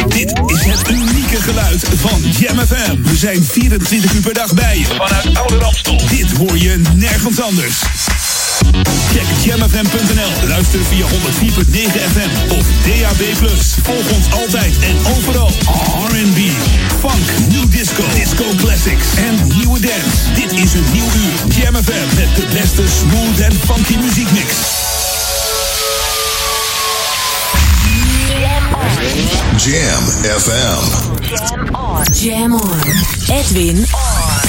Dit is het unieke geluid van JamFM. We zijn 24 uur per dag bij je. Vanuit Oude Ramstel. Dit hoor je nergens anders. Check jamfm.nl. Luister via 104.9 FM of DAB+. Volg ons altijd en overal. R&B, funk, new disco, disco classics en nieuwe dance. Dit is een nieuw uur. Jam FM met de beste smooth en funky muziekmix. Jam FM. Jam on. Jam on. Edwin on.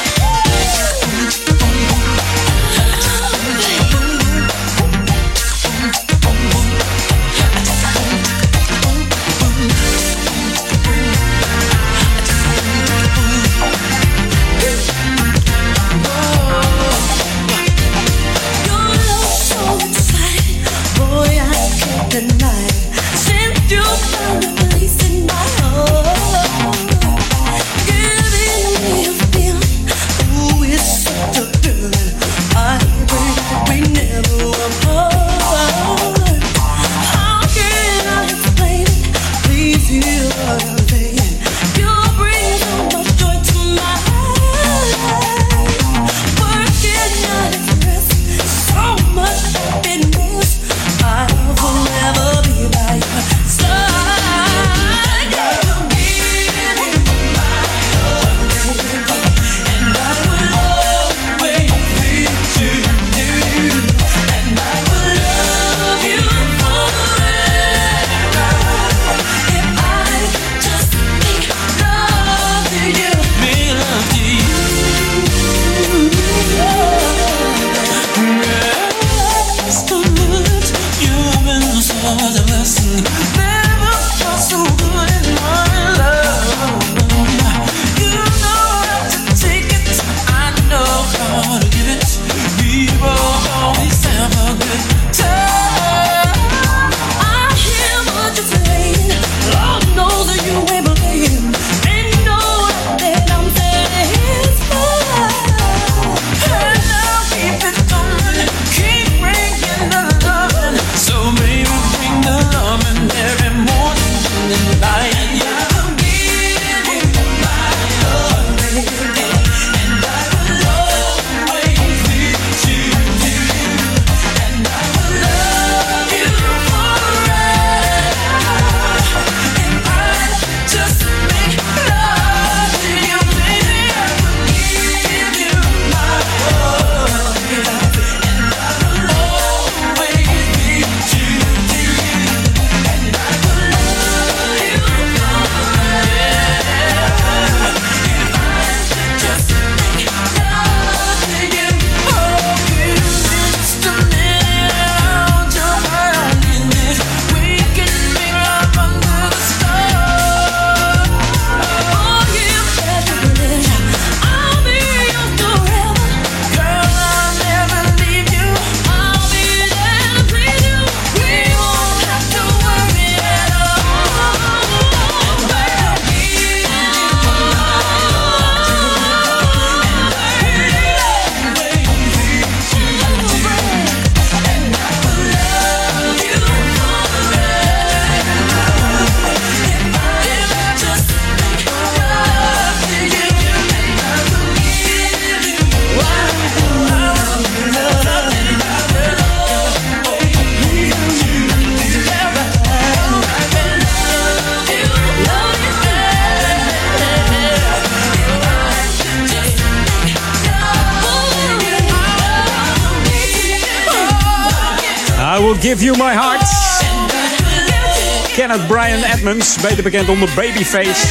Kenneth Brian Edmonds, beter bekend onder Babyface.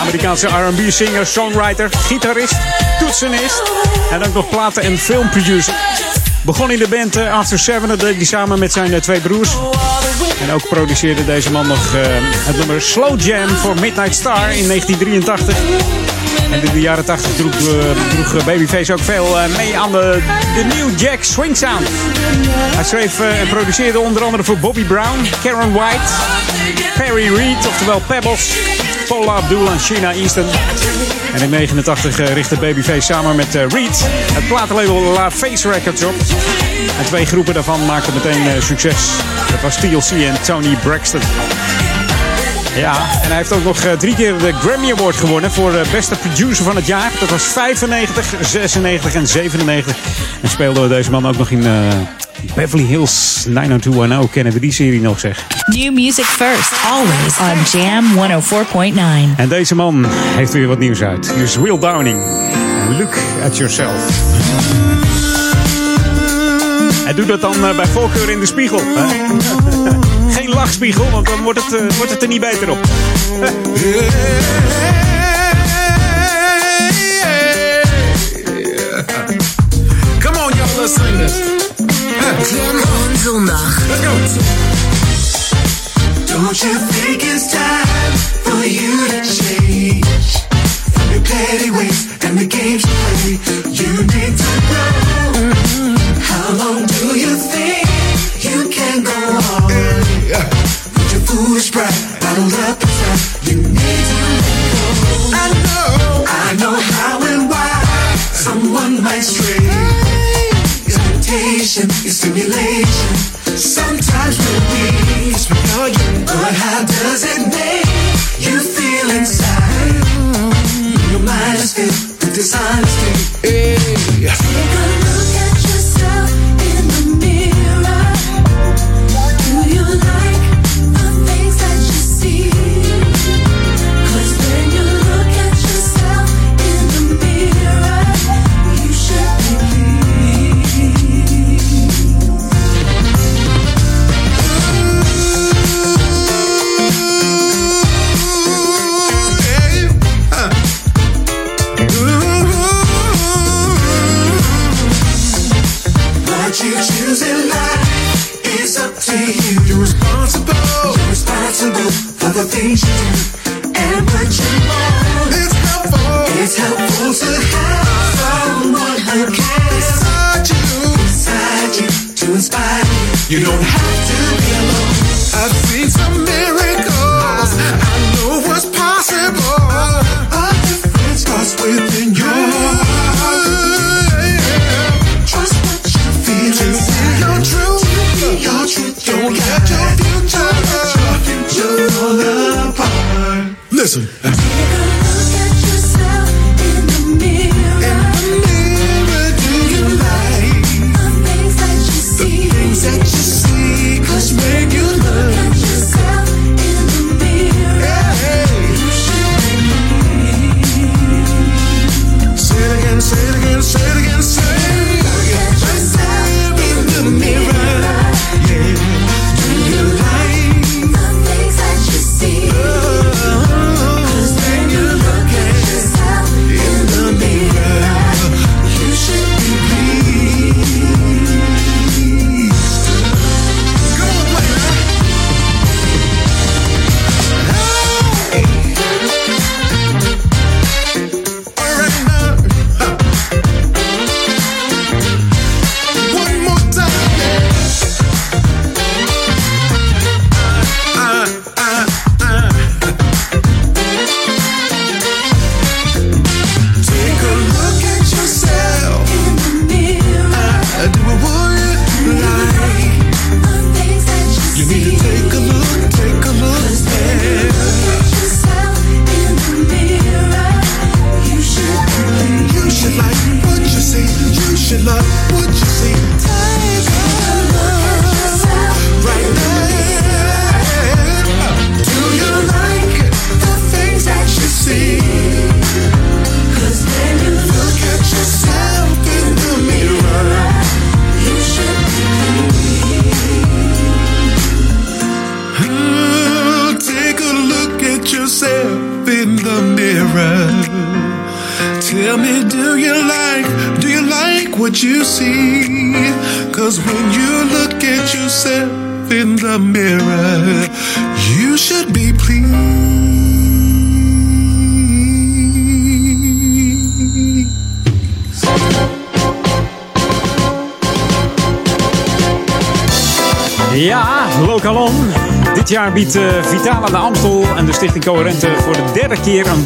Amerikaanse R&B singer, songwriter, gitarist, toetsenist en ook nog platen- en filmproducer. Begon in de band eh, After Seven, dat deed hij samen met zijn eh, twee broers. En ook produceerde deze man nog eh, het nummer Slow Jam voor Midnight Star in 1983. En in de jaren 80 droeg, eh, Babyface ook veel eh, mee aan de, de New Jack Swing Sound. Hij schreef en produceerde onder andere voor Bobby Brown, Karen White, Perry Reed, oftewel Pebbles, Paula Abdul en Sheena Easton. En in 89 eh, richtte Babyface samen met eh, Reed het platenlabel La Face Records op. En twee groepen daarvan maakten meteen eh, succes. Dat was TLC en Tony Braxton. Ja, en hij heeft ook nog eh, drie keer de Grammy Award gewonnen voor eh, beste producer van het jaar. Dat was 95, 96 en 97. En speelde deze man ook nog in eh, Beverly Hills 90210. Kennen we die serie nog zeg? New music first, always on Jam 104.9. En deze man heeft weer wat nieuws uit. Hier is Will Downing. Look at Yourself. En doe dat dan eh, bij voorkeur in de spiegel. hè? [LAUGHS] Geen lachspiegel, want dan wordt het, eh, wordt het er niet beter op. [LAUGHS] Come on, y'all, let's sing this. On zondag. Let's go. Don't you think it's time for you to change from your petty ways and the games you play? You need to grow. How long do you think you can go on? With your foolish pride bottled up inside, you need to let go. I know, I know how and why someone might stray. It's temptation, it's stimulation. Sometimes we're weak, but how does it make you feel inside? Your mind is filled with dishonesty. Take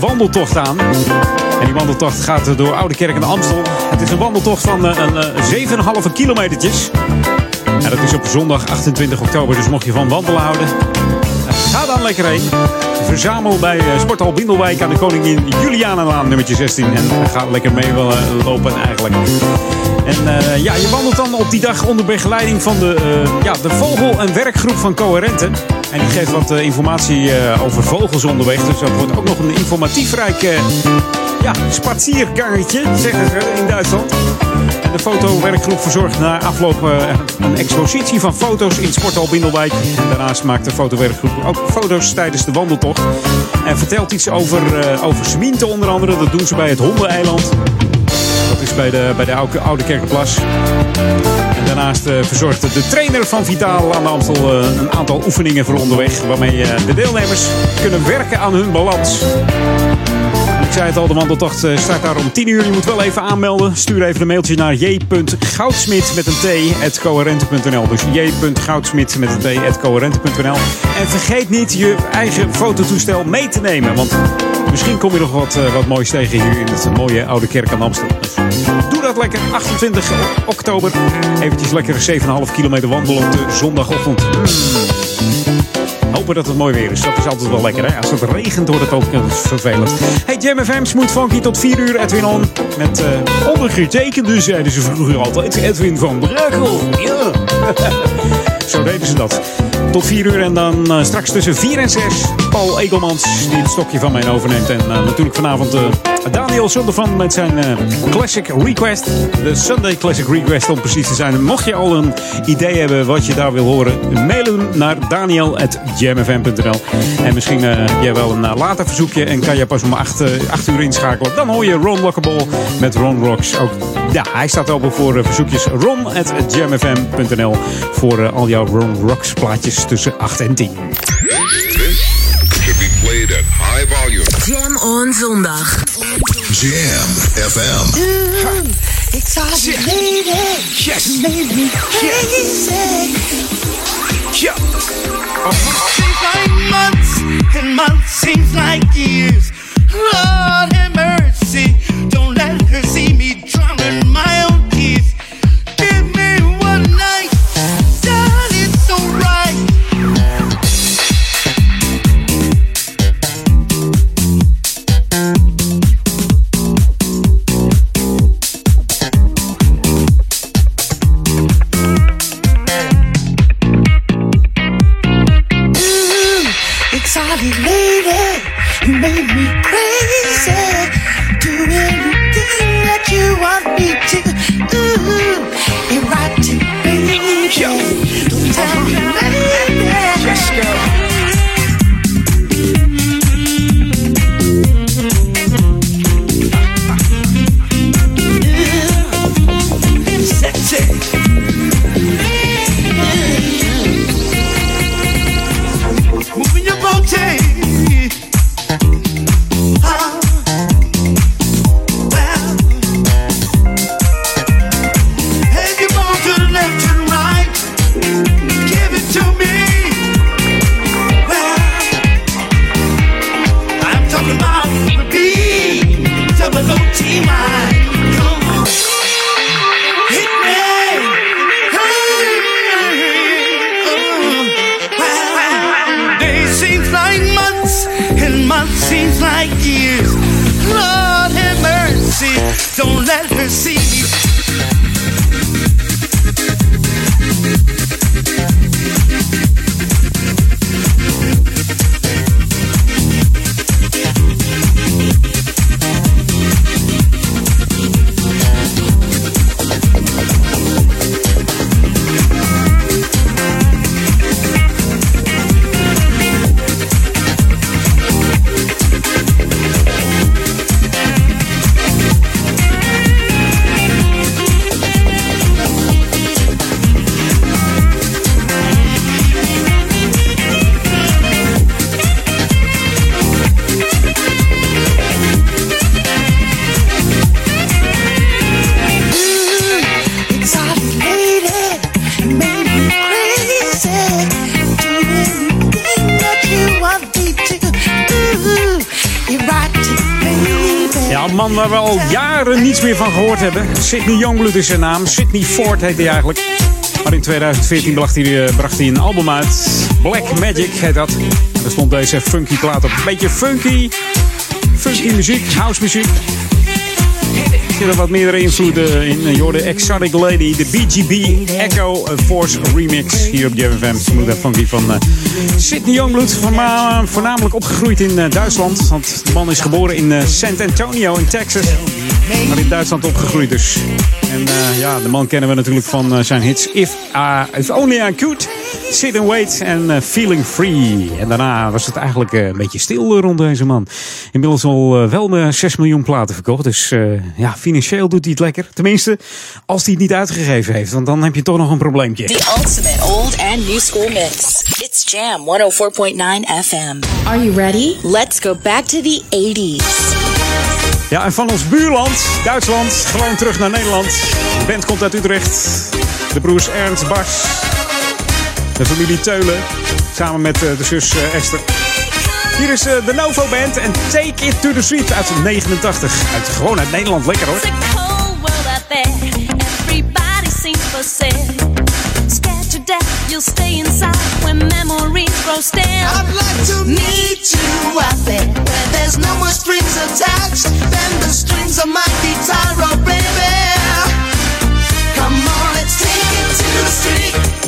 wandeltocht aan. En die wandeltocht gaat door Oude Kerk de Amstel. Het is een wandeltocht van eh, een eh, 7,5 kilometertjes. En dat is op zondag 28 oktober, dus mocht je van wandelen houden, ga dan lekker heen. Verzamel bij eh, Sporthal Bindelwijk aan de Koningin Julianenlaan nummertje 16. En ga lekker mee eh, lopen eigenlijk. En eh, ja, je wandelt dan op die dag onder begeleiding van de, eh, ja, de vogel- en werkgroep van Coherente. En die geeft wat eh, informatie eh, over vogels onderweg. Dus dat wordt ook nog een informatief rijk eh, ja, spaziergangetje, zeggen ze in Duitsland. En de fotowerkgroep verzorgt na afloop een expositie van foto's in Sporthal Bindelwijk. En daarnaast maakt de fotowerkgroep ook foto's tijdens de wandeltocht. En vertelt iets over, over Semiente onder andere. Dat doen ze bij het Hondeneiland. Bij de, bij de Oude, Oude Kerkenplas. En daarnaast eh, verzorgt de trainer van Vitaal aan de Amstel eh, een aantal oefeningen voor onderweg. Waarmee eh, de deelnemers kunnen werken aan hun balans. Ik zei het al, de wandeltocht start daar om 10 uur. Je moet wel even aanmelden. Stuur even een mailtje naar j.goudsmit met een t. Dus j.goudsmit met een t. En vergeet niet je eigen fototoestel mee te nemen. Want misschien kom je nog wat, wat moois tegen hier in het mooie Oude Kerk aan Amsterdam. Dus lekker. 28 oktober. Eventjes lekker 7,5 kilometer wandelen op de zondagochtend. Hopen dat het mooi weer is. Dat is altijd wel lekker. Hè? Als het regent wordt het ook eh, vervelend. Hey, Jam FM, Smooth Funky tot 4 uur. Edwin On. Met eh ondergetekende zeiden ze vroeger altijd. Edwin van Brakel. [LAUGHS] Zo deden ze dat. Tot 4 uur en dan eh, straks tussen 4 en 6 Paul Egelmans die het stokje van mij overneemt. En eh, natuurlijk vanavond eh, Daniel Sundervan met zijn eh, Classic Request. De Sunday Classic Request om precies te zijn. Mocht je al een idee hebben wat je daar wil horen, mail hem naar daniel.jamfm.nl. En misschien jij wel een later verzoekje en kan je pas om 8, eh, 8 uur inschakelen. Dan hoor je Ron Lockable met Ron Rocks. Ook, ja, hij staat open voor verzoekjes. Ron.jamfm.nl voor al jouw Ron Rocks plaatjes tussen 8 en 10. Played at high volume. Jam on zondag. Jam FM. It's all lady. Yes. Made me crazy. Yeah. Seems like months and months seems like years. Lord have Sidney Youngblood is zijn naam. Sidney Ford heet hij eigenlijk. Maar in 2014 bracht hij, eh, bracht hij een album uit. Black Magic heet dat. En daar stond deze funky plaat op. Een beetje funky. Funky muziek, house muziek. Er zitten wat meerdere invloeden in. Je hoorde Exotic Lady, de BGB Echo Force remix hier op JFM. Smooth en funky van uh, Sidney Youngblood. Voornamelijk opgegroeid in uh, Duitsland. Want de man is geboren in San Antonio in Texas. Maar in Duitsland opgegroeid dus. En ja, de man kennen we natuurlijk van zijn hits If, If Only I Could, Sit and Wait en Feeling Free. En daarna was het eigenlijk een beetje stil rond deze man. Inmiddels al wel 6 miljoen platen verkocht. Dus ja, financieel doet hij het lekker. Tenminste, als hij het niet uitgegeven heeft. Want dan heb je toch nog een probleempje. The ultimate old and new school mix. It's Jam 104.9 FM. Are you ready? Let's go back to the 80s. Ja, en van ons buurland, Duitsland, gewoon terug naar Nederland. De band komt uit Utrecht. De broers Ernst Bas. De familie Teulen. Samen met de zus Esther. Hier is de Novo Band en Take It to the Street uit 89. Uit, gewoon uit Nederland, lekker hoor. Everybody seems you'll stay inside when memories grow stale. I'd like to meet you out there where there's no more strings attached than the strings of my guitar, oh baby. Come on, let's take it to the street.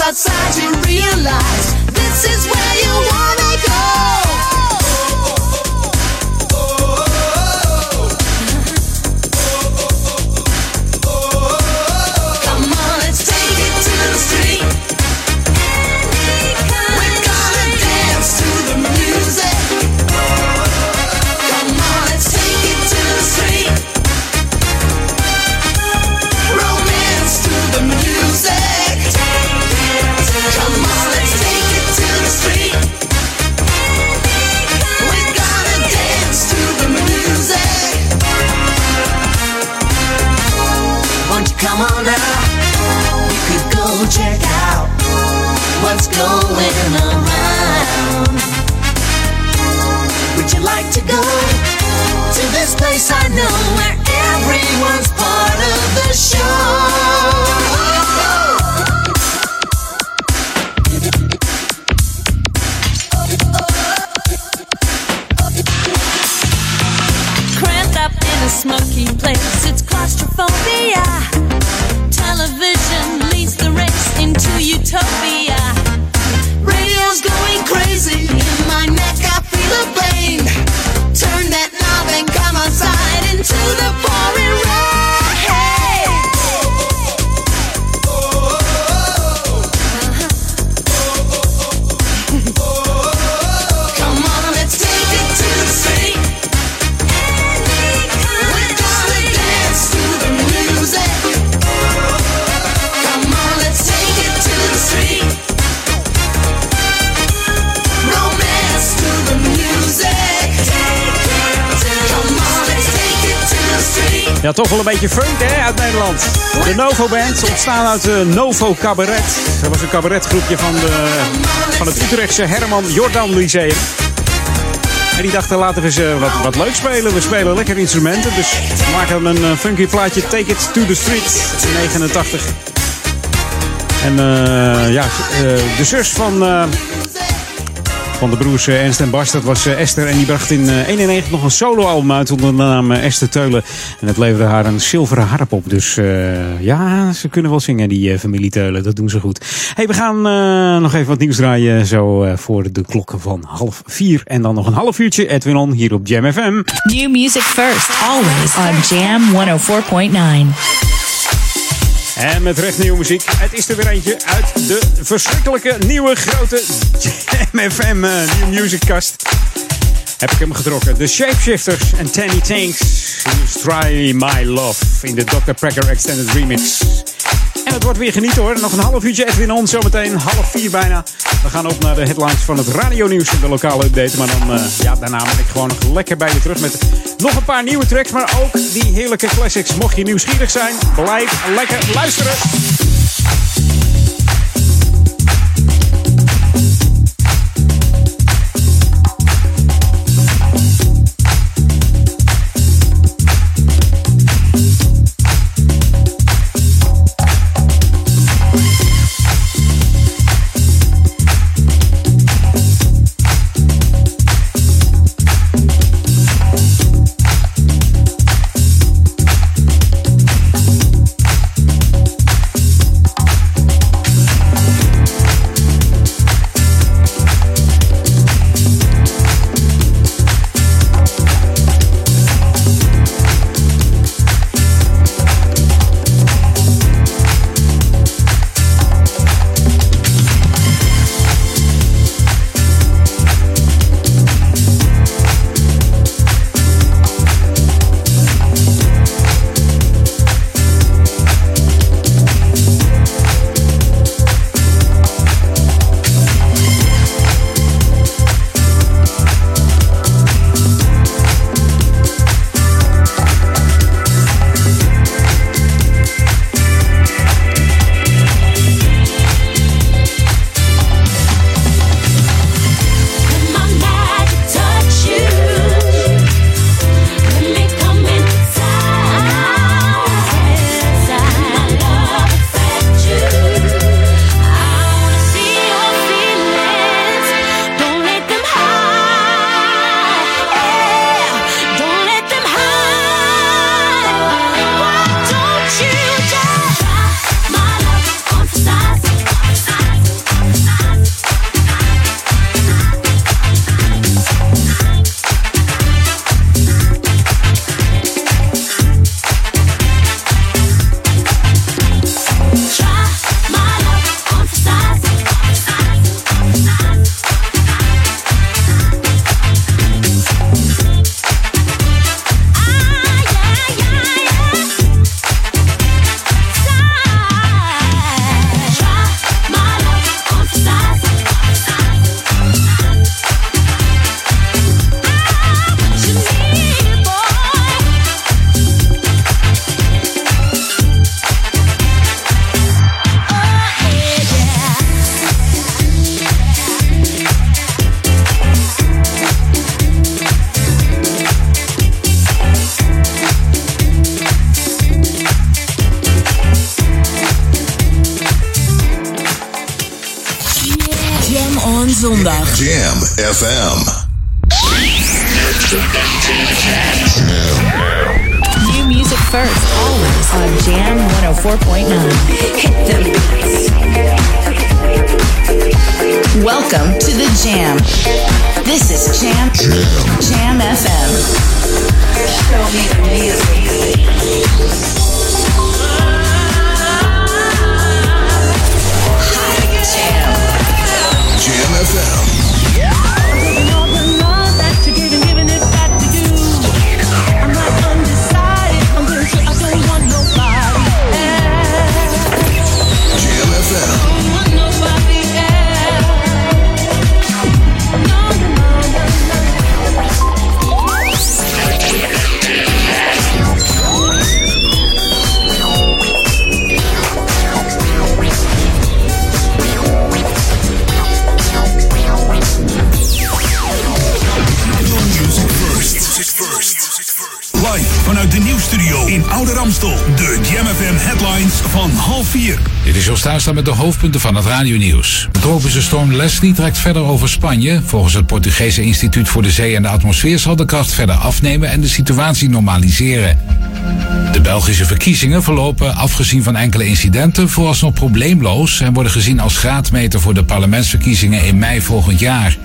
Outside you realize this is where you wanna go going around. Would you like to go to this place I know where everyone's part of the show? Cramped up in a smoky place, it's claustrophobia. Television leads the race into utopia. The Ja, toch wel een beetje funk hè, uit Nederland. De Novo Band, ontstaan uit de Novo Cabaret. Dat was een cabaretgroepje van, de, van het Utrechtse Herman Jordan Lyceum. En die dachten, laten we eens eh, wat, wat leuk spelen. We spelen lekker instrumenten, dus we maken een eh, funky plaatje. Take it to the street, in 89. En eh, ja, de zus van, van de broers eh, Ernst en Bas, dat was eh, Esther. En die bracht in eh, 91 nog een soloalbum uit onder de naam eh, Esther Teulen. En het leverde haar een zilveren harp op. Dus eh, ja, ze kunnen wel zingen, die eh, familie Teulen. Dat doen ze goed. hey, we gaan eh, nog even wat nieuws draaien. Zo eh, voor de klokken van half vier. En dan nog een half uurtje Edwin On hier op Jam FM. New music first, always on Jam 104.9. En met recht nieuwe muziek. Het is er weer eentje uit de verschrikkelijke nieuwe grote Jam FM eh, New Music. Heb ik hem getrokken. De Shapeshifters en Tanny Tanks. Try My Love in de Dr. Pracker Extended Remix. En het wordt weer genieten hoor. Nog een half uurtje Edwin On, zometeen half vier bijna. We gaan op naar de headlines van het radionieuws en de lokale update. Maar dan, eh, ja, daarna ben ik gewoon nog lekker bij je terug met nog een paar nieuwe tracks. Maar ook die heerlijke classics. Mocht je nieuwsgierig zijn, blijf lekker luisteren. Thuisland met de hoofdpunten van het radionieuws. De tropische storm Leslie trekt verder over Spanje. Volgens het Portugese Instituut voor de Zee en de Atmosfeer zal de kracht verder afnemen en de situatie normaliseren. De Belgische verkiezingen verlopen, afgezien van enkele incidenten, vooralsnog probleemloos en worden gezien als graadmeter voor de parlementsverkiezingen in mei volgend jaar.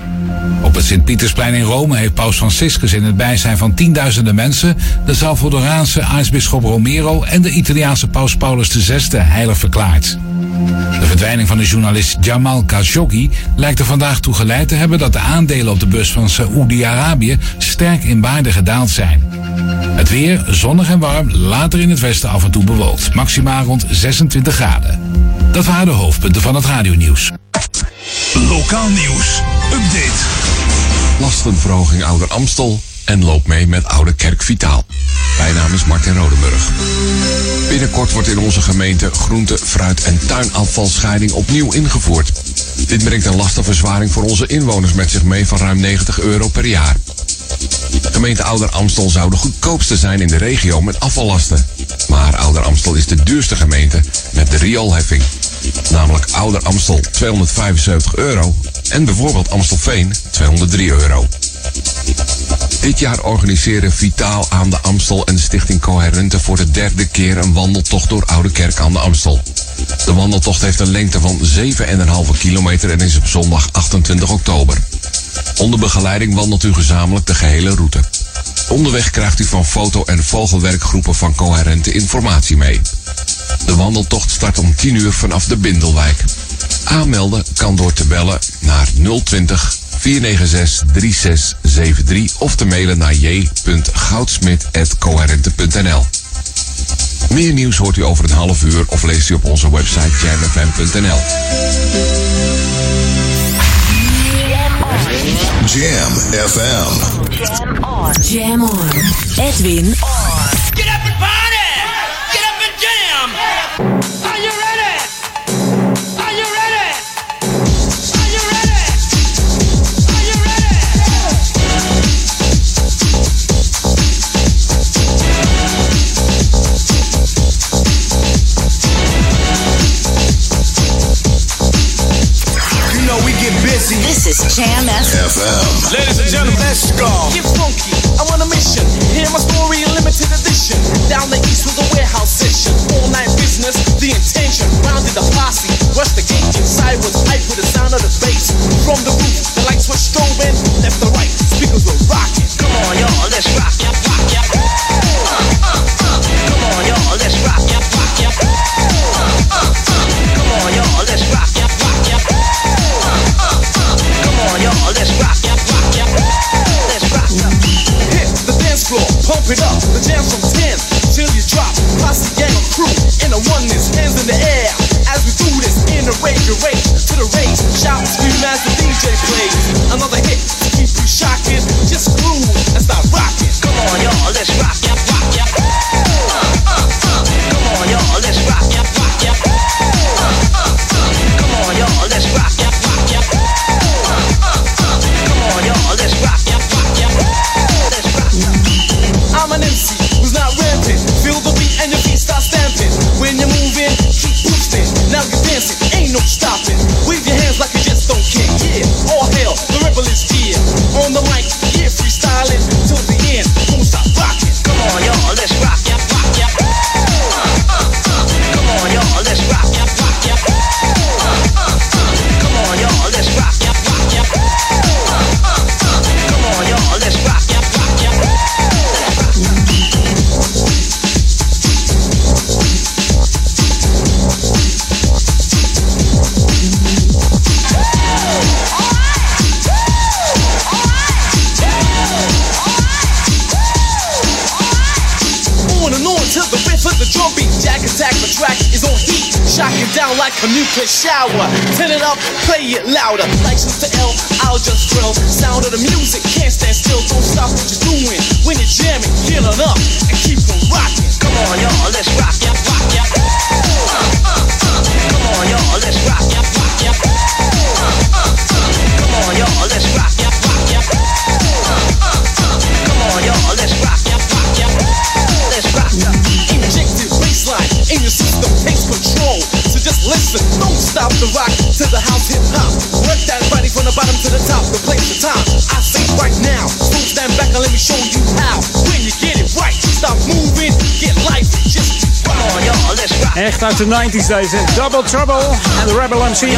Op het Sint-Pietersplein in Rome heeft Paus Franciscus in het bijzijn van tienduizenden mensen de Salvadoraanse aartsbisschop Romero en de Italiaanse paus Paulus VI heilig verklaard. De verdwijning van de journalist Jamal Khashoggi lijkt er vandaag toe geleid te hebben dat de aandelen op de beurs van Saoedi-Arabië sterk in waarde gedaald zijn. Het weer zonnig en warm, later in het westen af en toe bewolkt. Maximaal rond 26 graden. Dat waren de hoofdpunten van het radionieuws. Lokaal nieuws. Update. Lastenverhoging Ouder Amstel en loop mee met Oude Kerk Vitaal. Mijn naam is Martin Rodenburg. Binnenkort wordt in onze gemeente groente, fruit en tuinafvalscheiding opnieuw ingevoerd. Dit brengt een lastenverzwaring voor onze inwoners met zich mee van ruim 90 euro per jaar. Gemeente Ouder Amstel zou de goedkoopste zijn in de regio met afvallasten. Maar Ouder Amstel is de duurste gemeente met de rioolheffing. Namelijk Ouder Amstel 275 euro en bijvoorbeeld Amstelveen 203 euro. Dit jaar organiseren Vitaal aan de Amstel en Stichting Coherente voor de derde keer een wandeltocht door Oude Kerk aan de Amstel. De wandeltocht heeft een lengte van 7,5 kilometer en is op zondag 28 oktober. Onder begeleiding wandelt u gezamenlijk de gehele route. Onderweg krijgt u van foto- en vogelwerkgroepen van Coherente informatie mee. De wandeltocht start om 10 uur vanaf de Bindelwijk. Aanmelden kan door te bellen naar 020 496 3673 of te mailen naar j.goudsmit.coherente.nl. Meer nieuws hoort u over een half uur of leest u op onze website jamfm.nl. Jam FM. Jam on. Jam on. Edwin on. Get up and party! Get up and jam! Get busy. This is Jam FM. Ladies and gentlemen, let's go. Get funky. I'm on a mission. Hear my story in limited edition. Down the east with a warehouse session. All night business, the intention. Rounded the posse. Rushed the gate inside was hype with the sound of the bass. From the roof, the lights were strobing. Left to right, speakers were rocking. Come on, y'all, let's rock, yeah, rock, yeah. Uh, uh, uh. Come on, y'all, let's rock, pump it up. The jam's from 10 till you drop. Posse gang of crew in the oneness, hands in the air. As we do this in the rage, you rage to the rage. Shout scream as the DJ plays. Another hit to keep you shocking. Just groove and start rocking. Come on, y'all, let's rock, 90s deze. Double Trouble en de Rebel MC.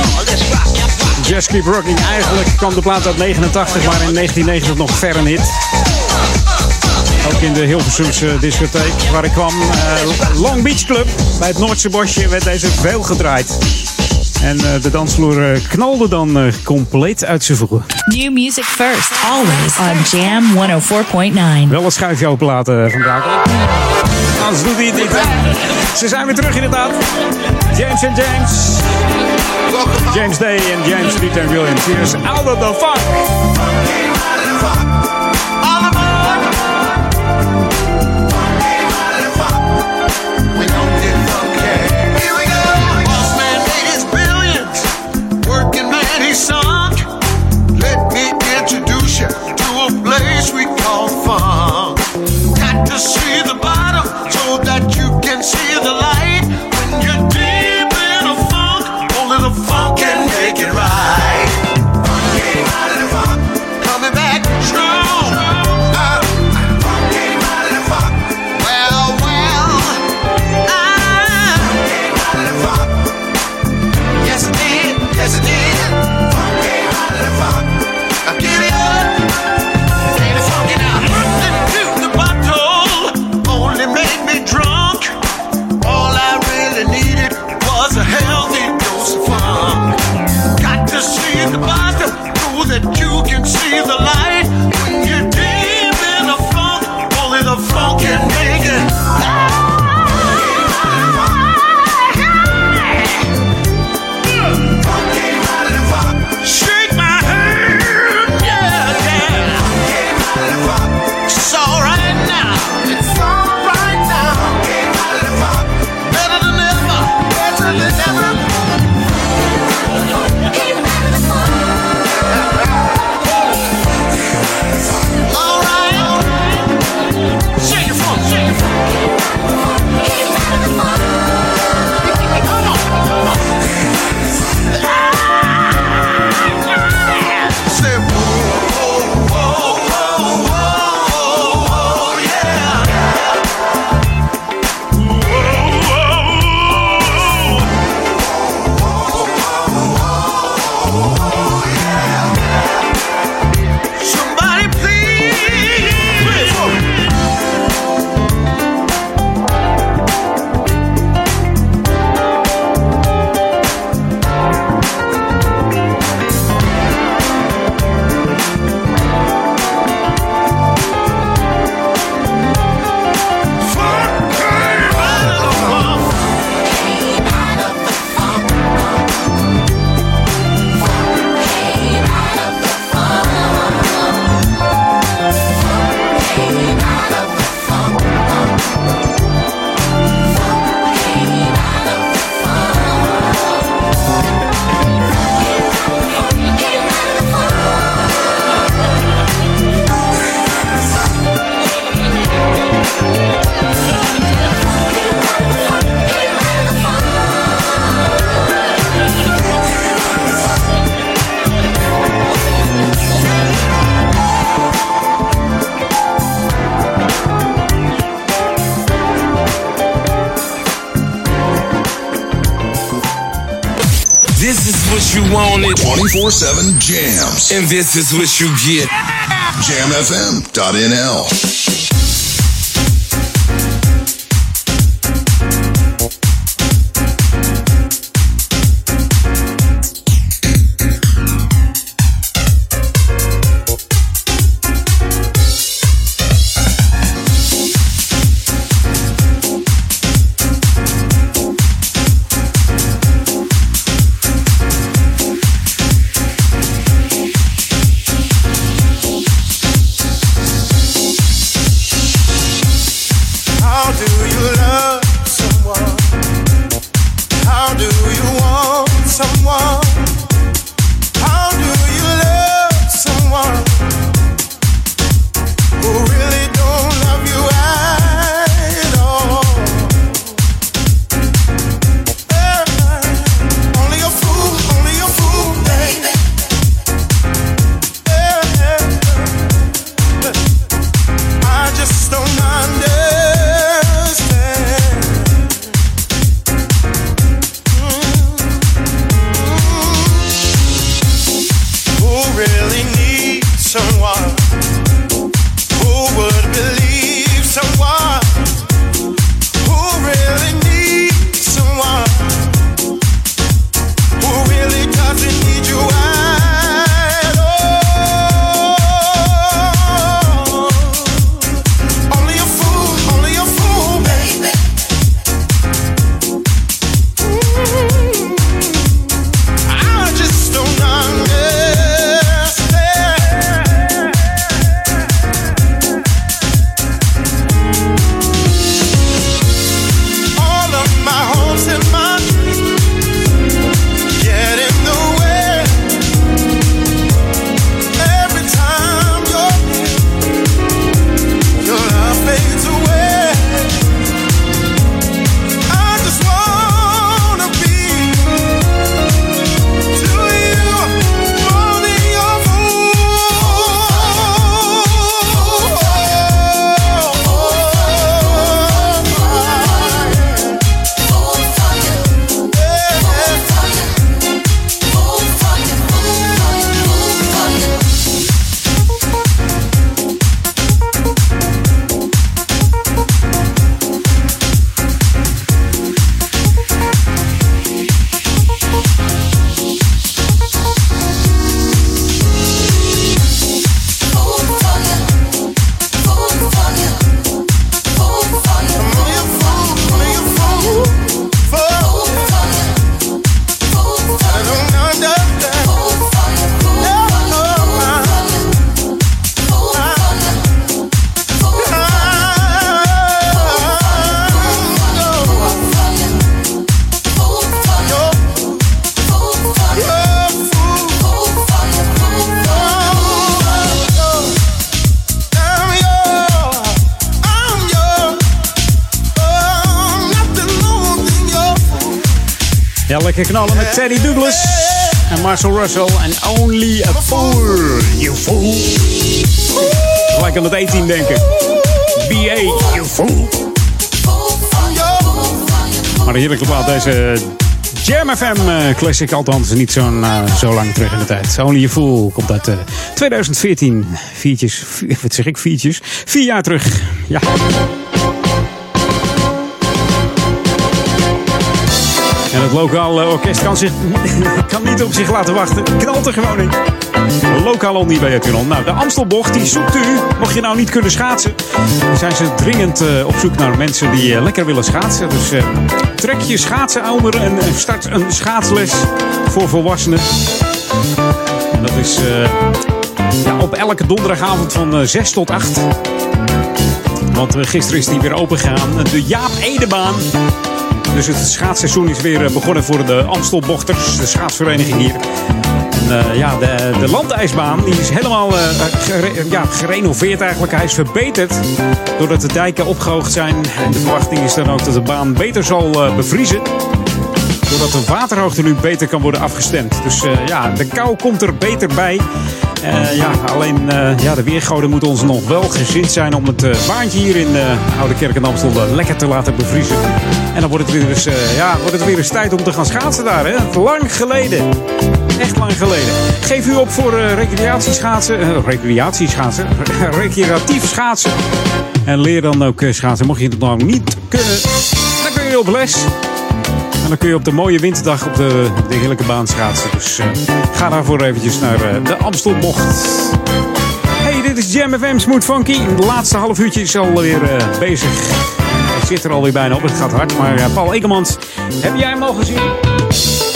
Just Keep Rocking. Eigenlijk kwam de plaat uit 89, maar in 1990 nog ver een hit. Ook in de Hilversumse discotheek waar ik kwam. eh, Long Beach Club. Bij het Noordse bosje werd deze veel gedraaid. En eh, de dansvloer eh, knalde dan compleet uit zijn voegen. New music first, always on Jam 104.9. Wel een schuifje openlaten van Brakel. Ze zijn weer terug inderdaad. James en James. James Day en James en Williams. Hier is Out of the Funk. And this is what you get. JamFM.nl. Marcel Russell en Only a Fool. You fool. Gelijk aan het 18 denken. BA, you fool. Maar een heerlijke deze Jam FM eh, Classic. Althans, niet zo'n, eh, zo lang terug in de tijd. Only a Fool komt uit eh, 2014. Viertjes, vier- [LAUGHS] wat zeg ik, viertjes? Vier jaar terug. Ja. En het lokale orkest kan, zich, [LAUGHS] kan niet op zich laten wachten. Knalt er gewoon in. Lokaal on bij Tunnel. Nou, de Amstelbocht die zoekt u. Mocht je nou niet kunnen schaatsen, zijn ze dringend eh, op zoek naar mensen die eh, lekker willen schaatsen. Dus eh, trek je schaatsenouder en eh, start een schaatsles voor volwassenen. En dat is ja, op elke donderdagavond van eh, 6 tot 8. Want gisteren is die weer open gegaan. De Jaap Edebaan. Dus het schaatsseizoen is weer eh, begonnen voor de Amstelbochters, de schaatsvereniging hier. En, eh, ja, de, de landijsbaan die is helemaal eh, ja, gerenoveerd eigenlijk. Hij is verbeterd doordat de dijken opgehoogd zijn. De verwachting is dan ook dat de baan beter zal bevriezen. Doordat de waterhoogte nu beter kan worden afgestemd. Dus ja, de kou komt er beter bij. Eh, ja, alleen eh, ja, de weergoden moeten ons nog wel gezind zijn om het eh, baantje hier in Oude Kerk en Amstel lekker te laten bevriezen. En dan wordt het weer eens, ja, wordt het weer eens tijd om te gaan schaatsen daar. Hè? Lang geleden. Echt lang geleden. Geef u op voor recreatieschaatsen. recreatieschaatsen? Recreatief schaatsen. En leer dan ook schaatsen. Mocht je het nou niet kunnen, dan kun je op les. En dan kun je op de mooie winterdag op de, de heerlijke baan schaatsen. Dus eh, ga daarvoor eventjes naar eh, de Amstelbocht. Hey, dit is Jam FM Smooth Funky. Het laatste half uurtje is alweer eh bezig. Het zit er alweer bijna op. Het gaat hard. Maar Paul Ekemans, heb jij hem al gezien?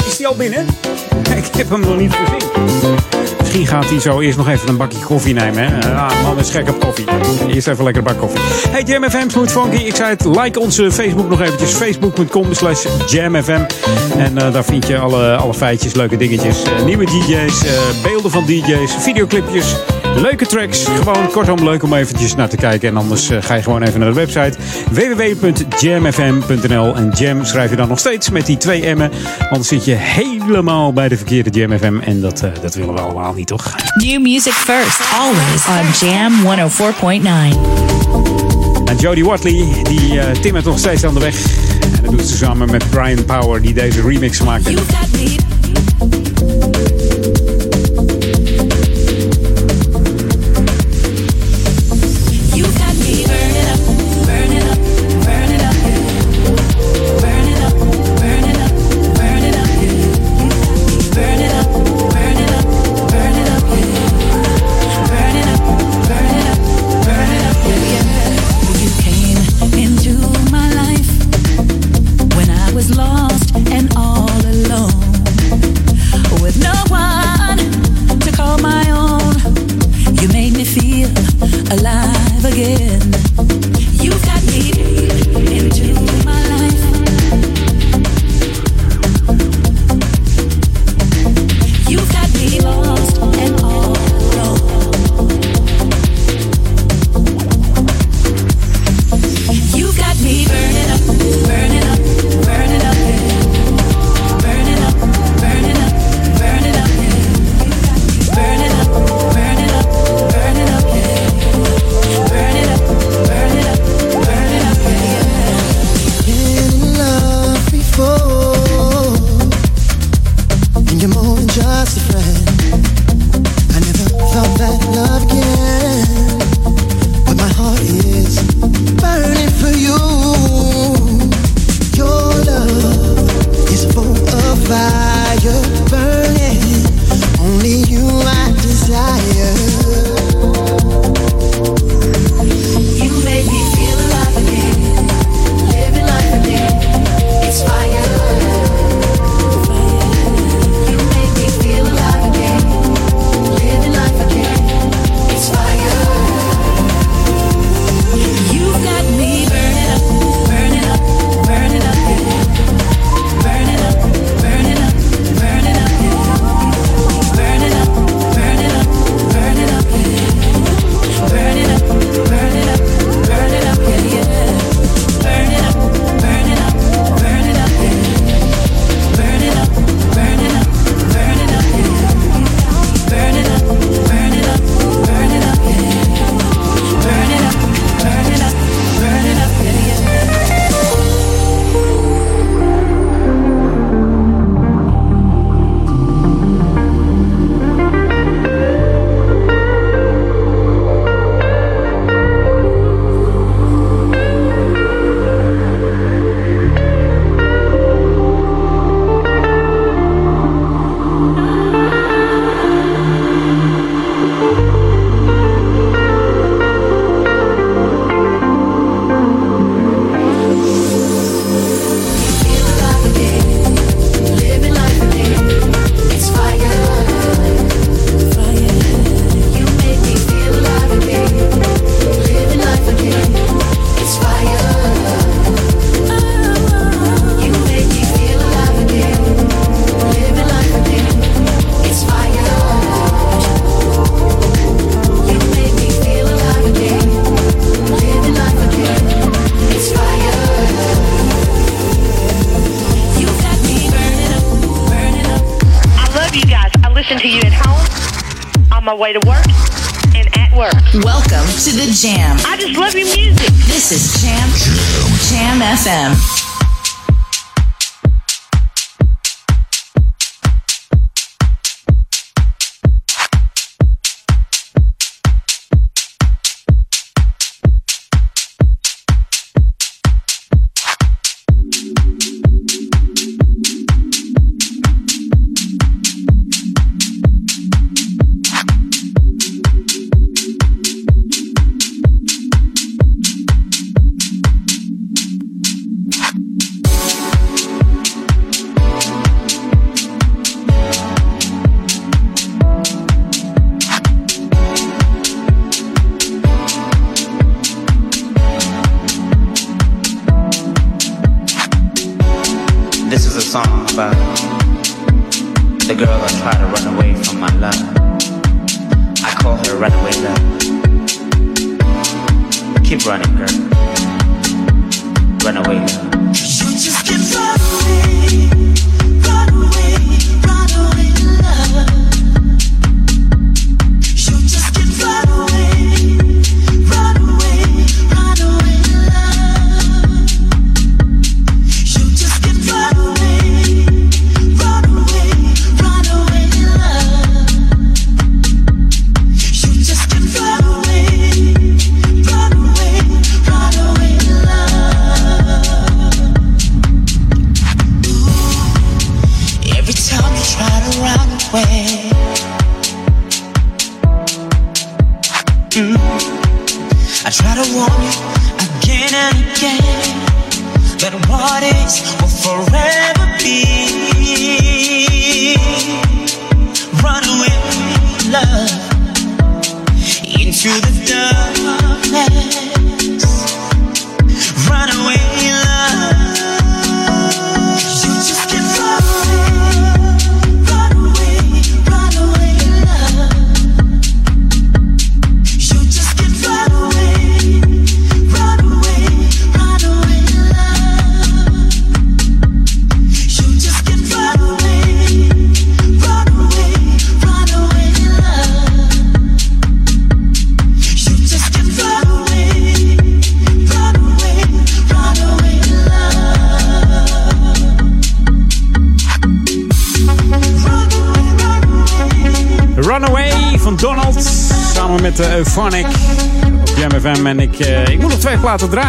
Is hij al binnen? [LAUGHS] Ik heb hem nog niet gezien. Misschien gaat hij zo eerst nog even een bakje koffie nemen. Hè? Ah, man is gek op koffie. Eerst even lekker bak koffie. Hey, Jam FM Smooth Funky. Ik zei het, like onze Facebook nog eventjes. Facebook.com slash jamfm. En eh, daar vind je alle, alle feitjes, leuke dingetjes. eh, nieuwe DJ's, eh, beelden van DJ's, videoclipjes. Leuke tracks. Gewoon kortom leuk om eventjes naar te kijken. En anders eh, ga je gewoon even naar de website www.jamfm.nl. En jam schrijf je dan nog steeds met die twee M'en. Anders zit je helemaal bij de verkeerde Jam FM. En dat, eh, dat willen we allemaal niet, toch? New music first, always on Jam 104.9. En Jodie Watley, die eh timmert nog steeds aan de weg. En dat doet ze samen met Brian Power, die deze remix maakte.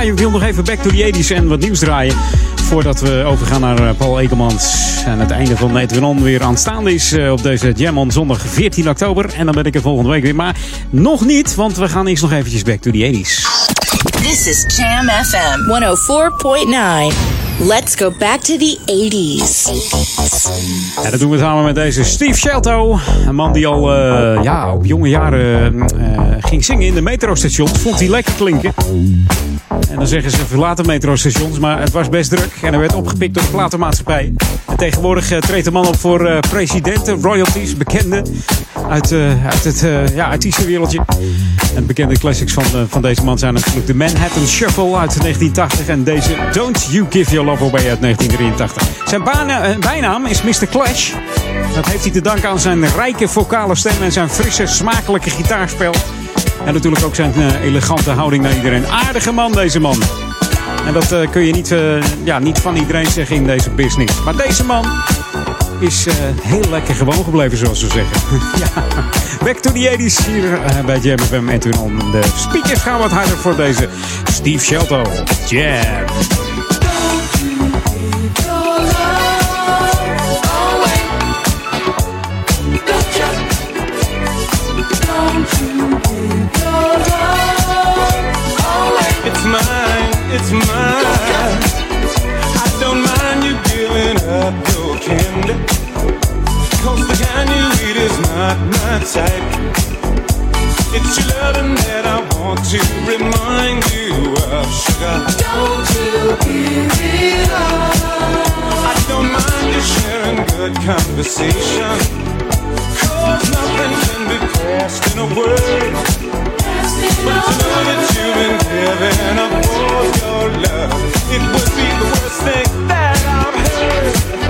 Ik wil nog even back to the 80s en wat nieuws draaien. Voordat we overgaan naar eh, Paul Ekelmans. En het einde van Edwin On weer aanstaande is eh, op deze Jam on zondag 14 oktober. En dan ben ik er volgende week weer. Maar nog niet, want we gaan eerst nog eventjes back to the 80s. This is Jam FM 104.9. Let's go back to the 80s. Ja, dat doen we samen met deze Steve Shelto. Een man die al eh, ja, op jonge jaren ging zingen in de metrostations. Vond hij lekker klinken. En dan zeggen ze verlaten metrostations, maar het was best druk. En hij werd opgepikt door de platenmaatschappij. En tegenwoordig eh, treedt de man op voor eh, presidenten, royalties, bekenden. Uit, eh, het uh, ja, artiestenwereldje. En bekende classics van, eh, van deze man zijn natuurlijk de Manhattan Shuffle uit 1980. En deze Don't You Give Your Love Away uit 1983. Zijn eh, bijnaam is Mr. Clash. Dat heeft hij te danken aan zijn rijke vocale stem en zijn frisse, smakelijke gitaarspel. En natuurlijk ook zijn eh, elegante houding naar iedereen. Aardige man, deze man. En dat eh, kun je niet, eh, ja, niet van iedereen zeggen in deze business. Maar deze man is heel lekker gewoon gebleven, zoals ze zeggen. [LAUGHS] ja. Back to the 80s hier bij Jam FM. En toen om de speakers gaan wat harder voor deze Steve Shelto. Jam. Not my type. It's your loving that I want to remind you of, sugar. Don't you give it up. I don't mind you sharing good conversation. Cause nothing can be passed in a word. But to know that you've been giving up all your love, it would be the worst thing that I've heard.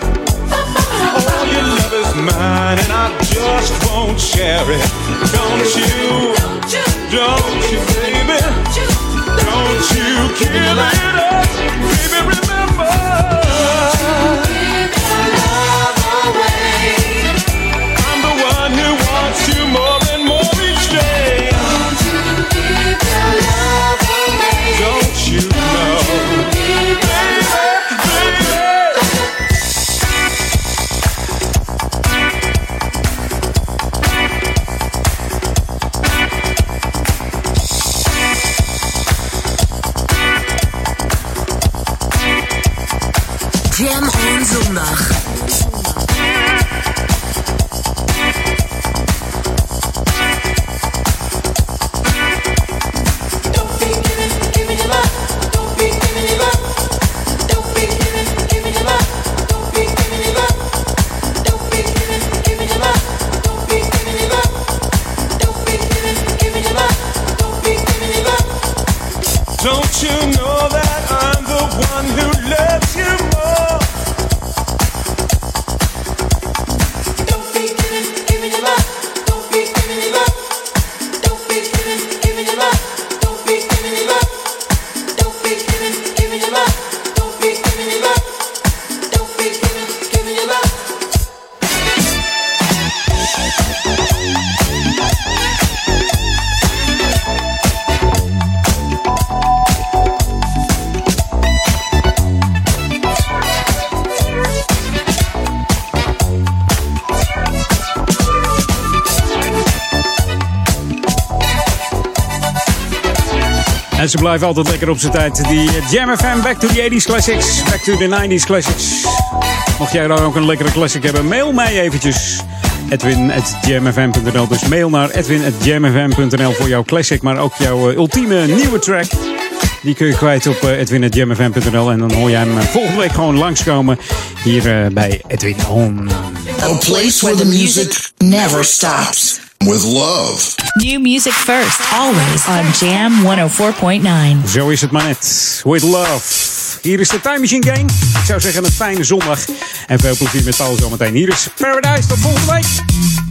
All your love is mine and I just won't share it. Don't you? Don't you, baby? Don't you kill it up, baby? Remember. Ze blijven altijd lekker op zijn tijd. Die eh, Jam FM, back to the 80s classics. Back to the 90s classics. Mocht jij dan ook een lekkere classic hebben, mail mij eventjes. Edwin.jamfm.nl Dus mail naar edwin.jamfm.nl voor jouw classic, maar ook jouw eh, ultieme nieuwe track. Die kun je kwijt op uh, edwin.jamfm.nl en dan hoor jij hem eh, volgende week gewoon langskomen hier eh, bij Edwin On. A place where the music never stops. With love. New music first, always on Jam 104.9. Zo is het maar net. With love. Hier is de Time Machine Gang. Ik zou zeggen een fijne zondag. En veel plezier met Paul zometeen. Hier is Paradise. Tot volgende week.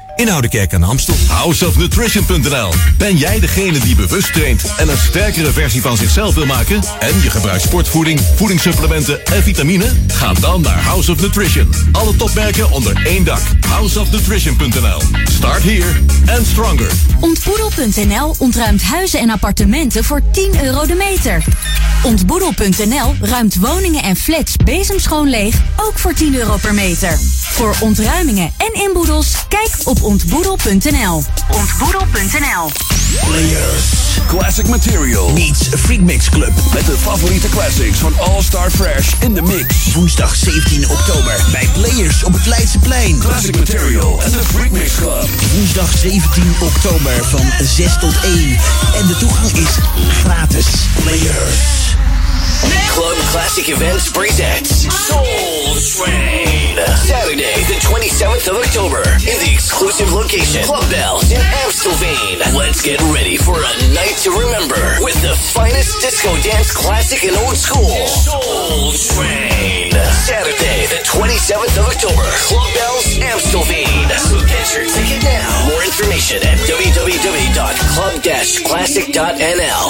in Oudekerk aan de Amstel. Houseofnutrition.nl Ben jij degene die bewust traint en een sterkere versie van zichzelf wil maken? En je gebruikt sportvoeding, voedingssupplementen en vitamine? Ga dan naar House of Nutrition. Alle topmerken onder één dak. Houseofnutrition.nl Start here and stronger. Ontboedel.nl ontruimt huizen en appartementen voor 10 euro de meter. Ontboedel.nl ruimt woningen en flats bezemschoon leeg, ook voor 10 euro per meter. Voor ontruimingen en inboedels, kijk op ontboedel.nl. Ontboedel.nl Players. Classic Material meets Freak Mix Club. Met de favoriete classics van All Star Fresh in de mix. Woensdag 17 oktober bij Players op het Leidseplein. Classic Material en de Freak Mix Club. Woensdag 17 oktober van 6 tot 1. En de toegang is gratis. Players. Club Classic Events presents Soul Train. Saturday, the 27th of October, in the exclusive location, Club Bells in Amstelveen. Let's get ready for a night to remember with the finest disco dance classic and old school. Soul Train. Saturday, the 27th of October, Club Bells, Amstelveen. So get your ticket now. More information at www.club-classic.nl.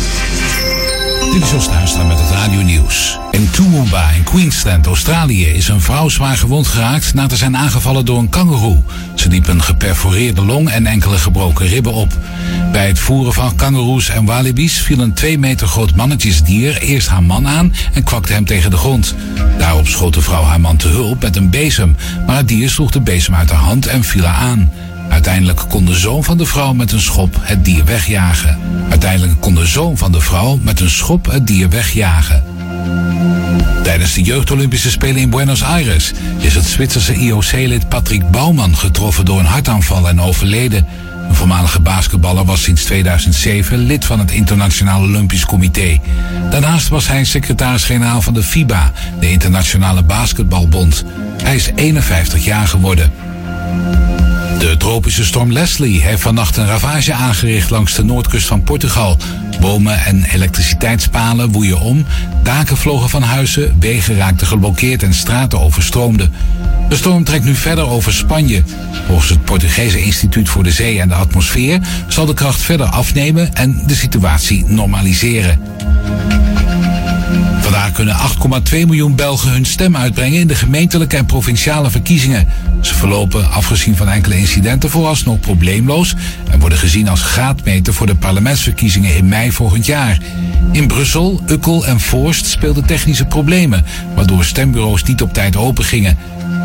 Dit is Huistra met het Radio Nieuws. In Toowoomba in Queensland, Australië, is een vrouw zwaar gewond geraakt na te zijn aangevallen door een kangoeroe. Ze liep een geperforeerde long en enkele gebroken ribben op. Bij het voeren van kangoeroes en walibi's viel een twee meter groot mannetjesdier eerst haar man aan en kwakte hem tegen de grond. Daarop schoot de vrouw haar man te hulp met een bezem, maar het dier sloeg de bezem uit haar hand en viel haar aan. Uiteindelijk kon de zoon van de vrouw met een schop het dier wegjagen. Uiteindelijk kon de zoon van de vrouw met een schop het dier wegjagen. Tijdens de Jeugdolympische Spelen in Buenos Aires is het Zwitserse IOC-lid Patrick Bouwman getroffen door een hartaanval en overleden. Een voormalige basketballer was sinds 2007 lid van het Internationaal Olympisch Comité. Daarnaast was hij secretaris-generaal van de FIBA, de Internationale Basketbalbond. Hij is 51 jaar geworden. De tropische storm Leslie heeft vannacht een ravage aangericht langs de noordkust van Portugal. Bomen en elektriciteitspalen woeien om, daken vlogen van huizen, wegen raakten geblokkeerd en straten overstroomden. De storm trekt nu verder over Spanje. Volgens het Portugese Instituut voor de Zee en de Atmosfeer zal de kracht verder afnemen en de situatie normaliseren. Vandaag kunnen 8,2 miljoen Belgen hun stem uitbrengen in de gemeentelijke en provinciale verkiezingen. Ze verlopen, afgezien van enkele incidenten, vooralsnog probleemloos en worden gezien als graadmeter voor de parlementsverkiezingen in mei volgend jaar. In Brussel, Ukkel en Voorst speelden technische problemen, waardoor stembureaus niet op tijd open gingen.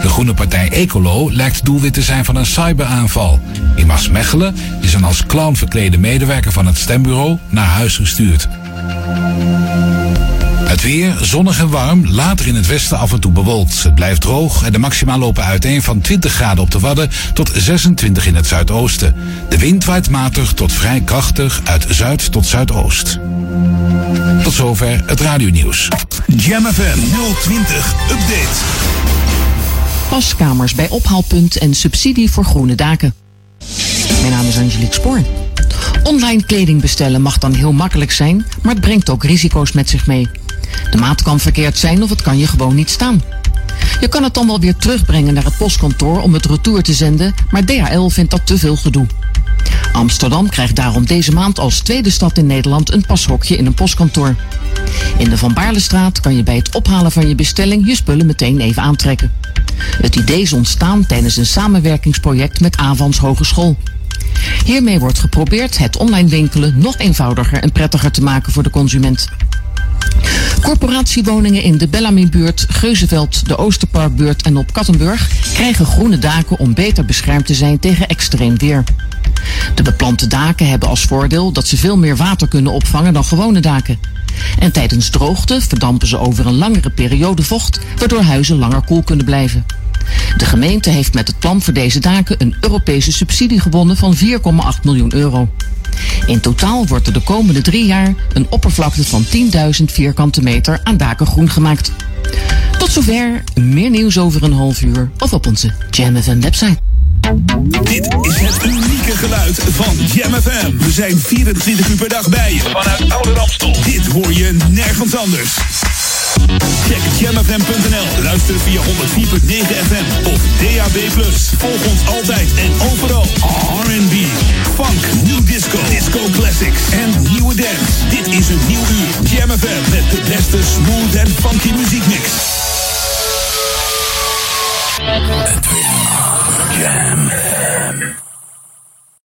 De groene partij Ecolo lijkt doelwit te zijn van een cyberaanval. In Maasmechelen is een als clown verklede medewerker van het stembureau naar huis gestuurd. Het weer, zonnig en warm, later in het westen af en toe bewolkt. Het blijft droog en de maxima lopen uiteen van 20 graden op de Wadden tot 26 in het zuidoosten. De wind waait matig tot vrij krachtig uit zuid tot zuidoost. Tot zover het radionieuws. Jam FM 020 Update. Paskamers bij ophaalpunt en subsidie voor groene daken. Mijn naam is Angelique Spoor. Online kleding bestellen mag dan heel makkelijk zijn, maar het brengt ook risico's met zich mee. De maat kan verkeerd zijn of het kan je gewoon niet staan. Je kan het dan wel weer terugbrengen naar het postkantoor om het retour te zenden, maar DHL vindt dat te veel gedoe. Amsterdam krijgt daarom deze maand als tweede stad in Nederland een pashokje in een postkantoor. In de Van Baarlestraat kan je bij het ophalen van je bestelling je spullen meteen even aantrekken. Het idee is ontstaan tijdens een samenwerkingsproject met Avans Hogeschool. Hiermee wordt geprobeerd het online winkelen nog eenvoudiger en prettiger te maken voor de consument. Corporatiewoningen in de Bellamy-buurt, Geuzenveld, de Oosterparkbuurt en op Kattenburg krijgen groene daken om beter beschermd te zijn tegen extreem weer. De beplante daken hebben als voordeel dat ze veel meer water kunnen opvangen dan gewone daken. En tijdens droogte verdampen ze over een langere periode vocht, waardoor huizen langer koel kunnen blijven. De gemeente heeft met het plan voor deze daken een Europese subsidie gewonnen van 4,8 miljoen euro. In totaal wordt er de komende drie jaar een oppervlakte van 10.000 vierkante meter aan daken groen gemaakt. Tot zover, meer nieuws over een half uur of op onze Jam FM website. Dit is het unieke geluid van Jam FM. We zijn 24 uur per dag bij je vanuit Oude Ramstel. Dit hoor je nergens anders. Check jamfm.nl. Luister via 104.9 FM of DAB+. Volg ons altijd en overal. R&B, funk, new disco, disco classics en nieuwe dance. Dit is een nieuw uur. Jam FM met de beste smooth en funky muziekmix. Jam.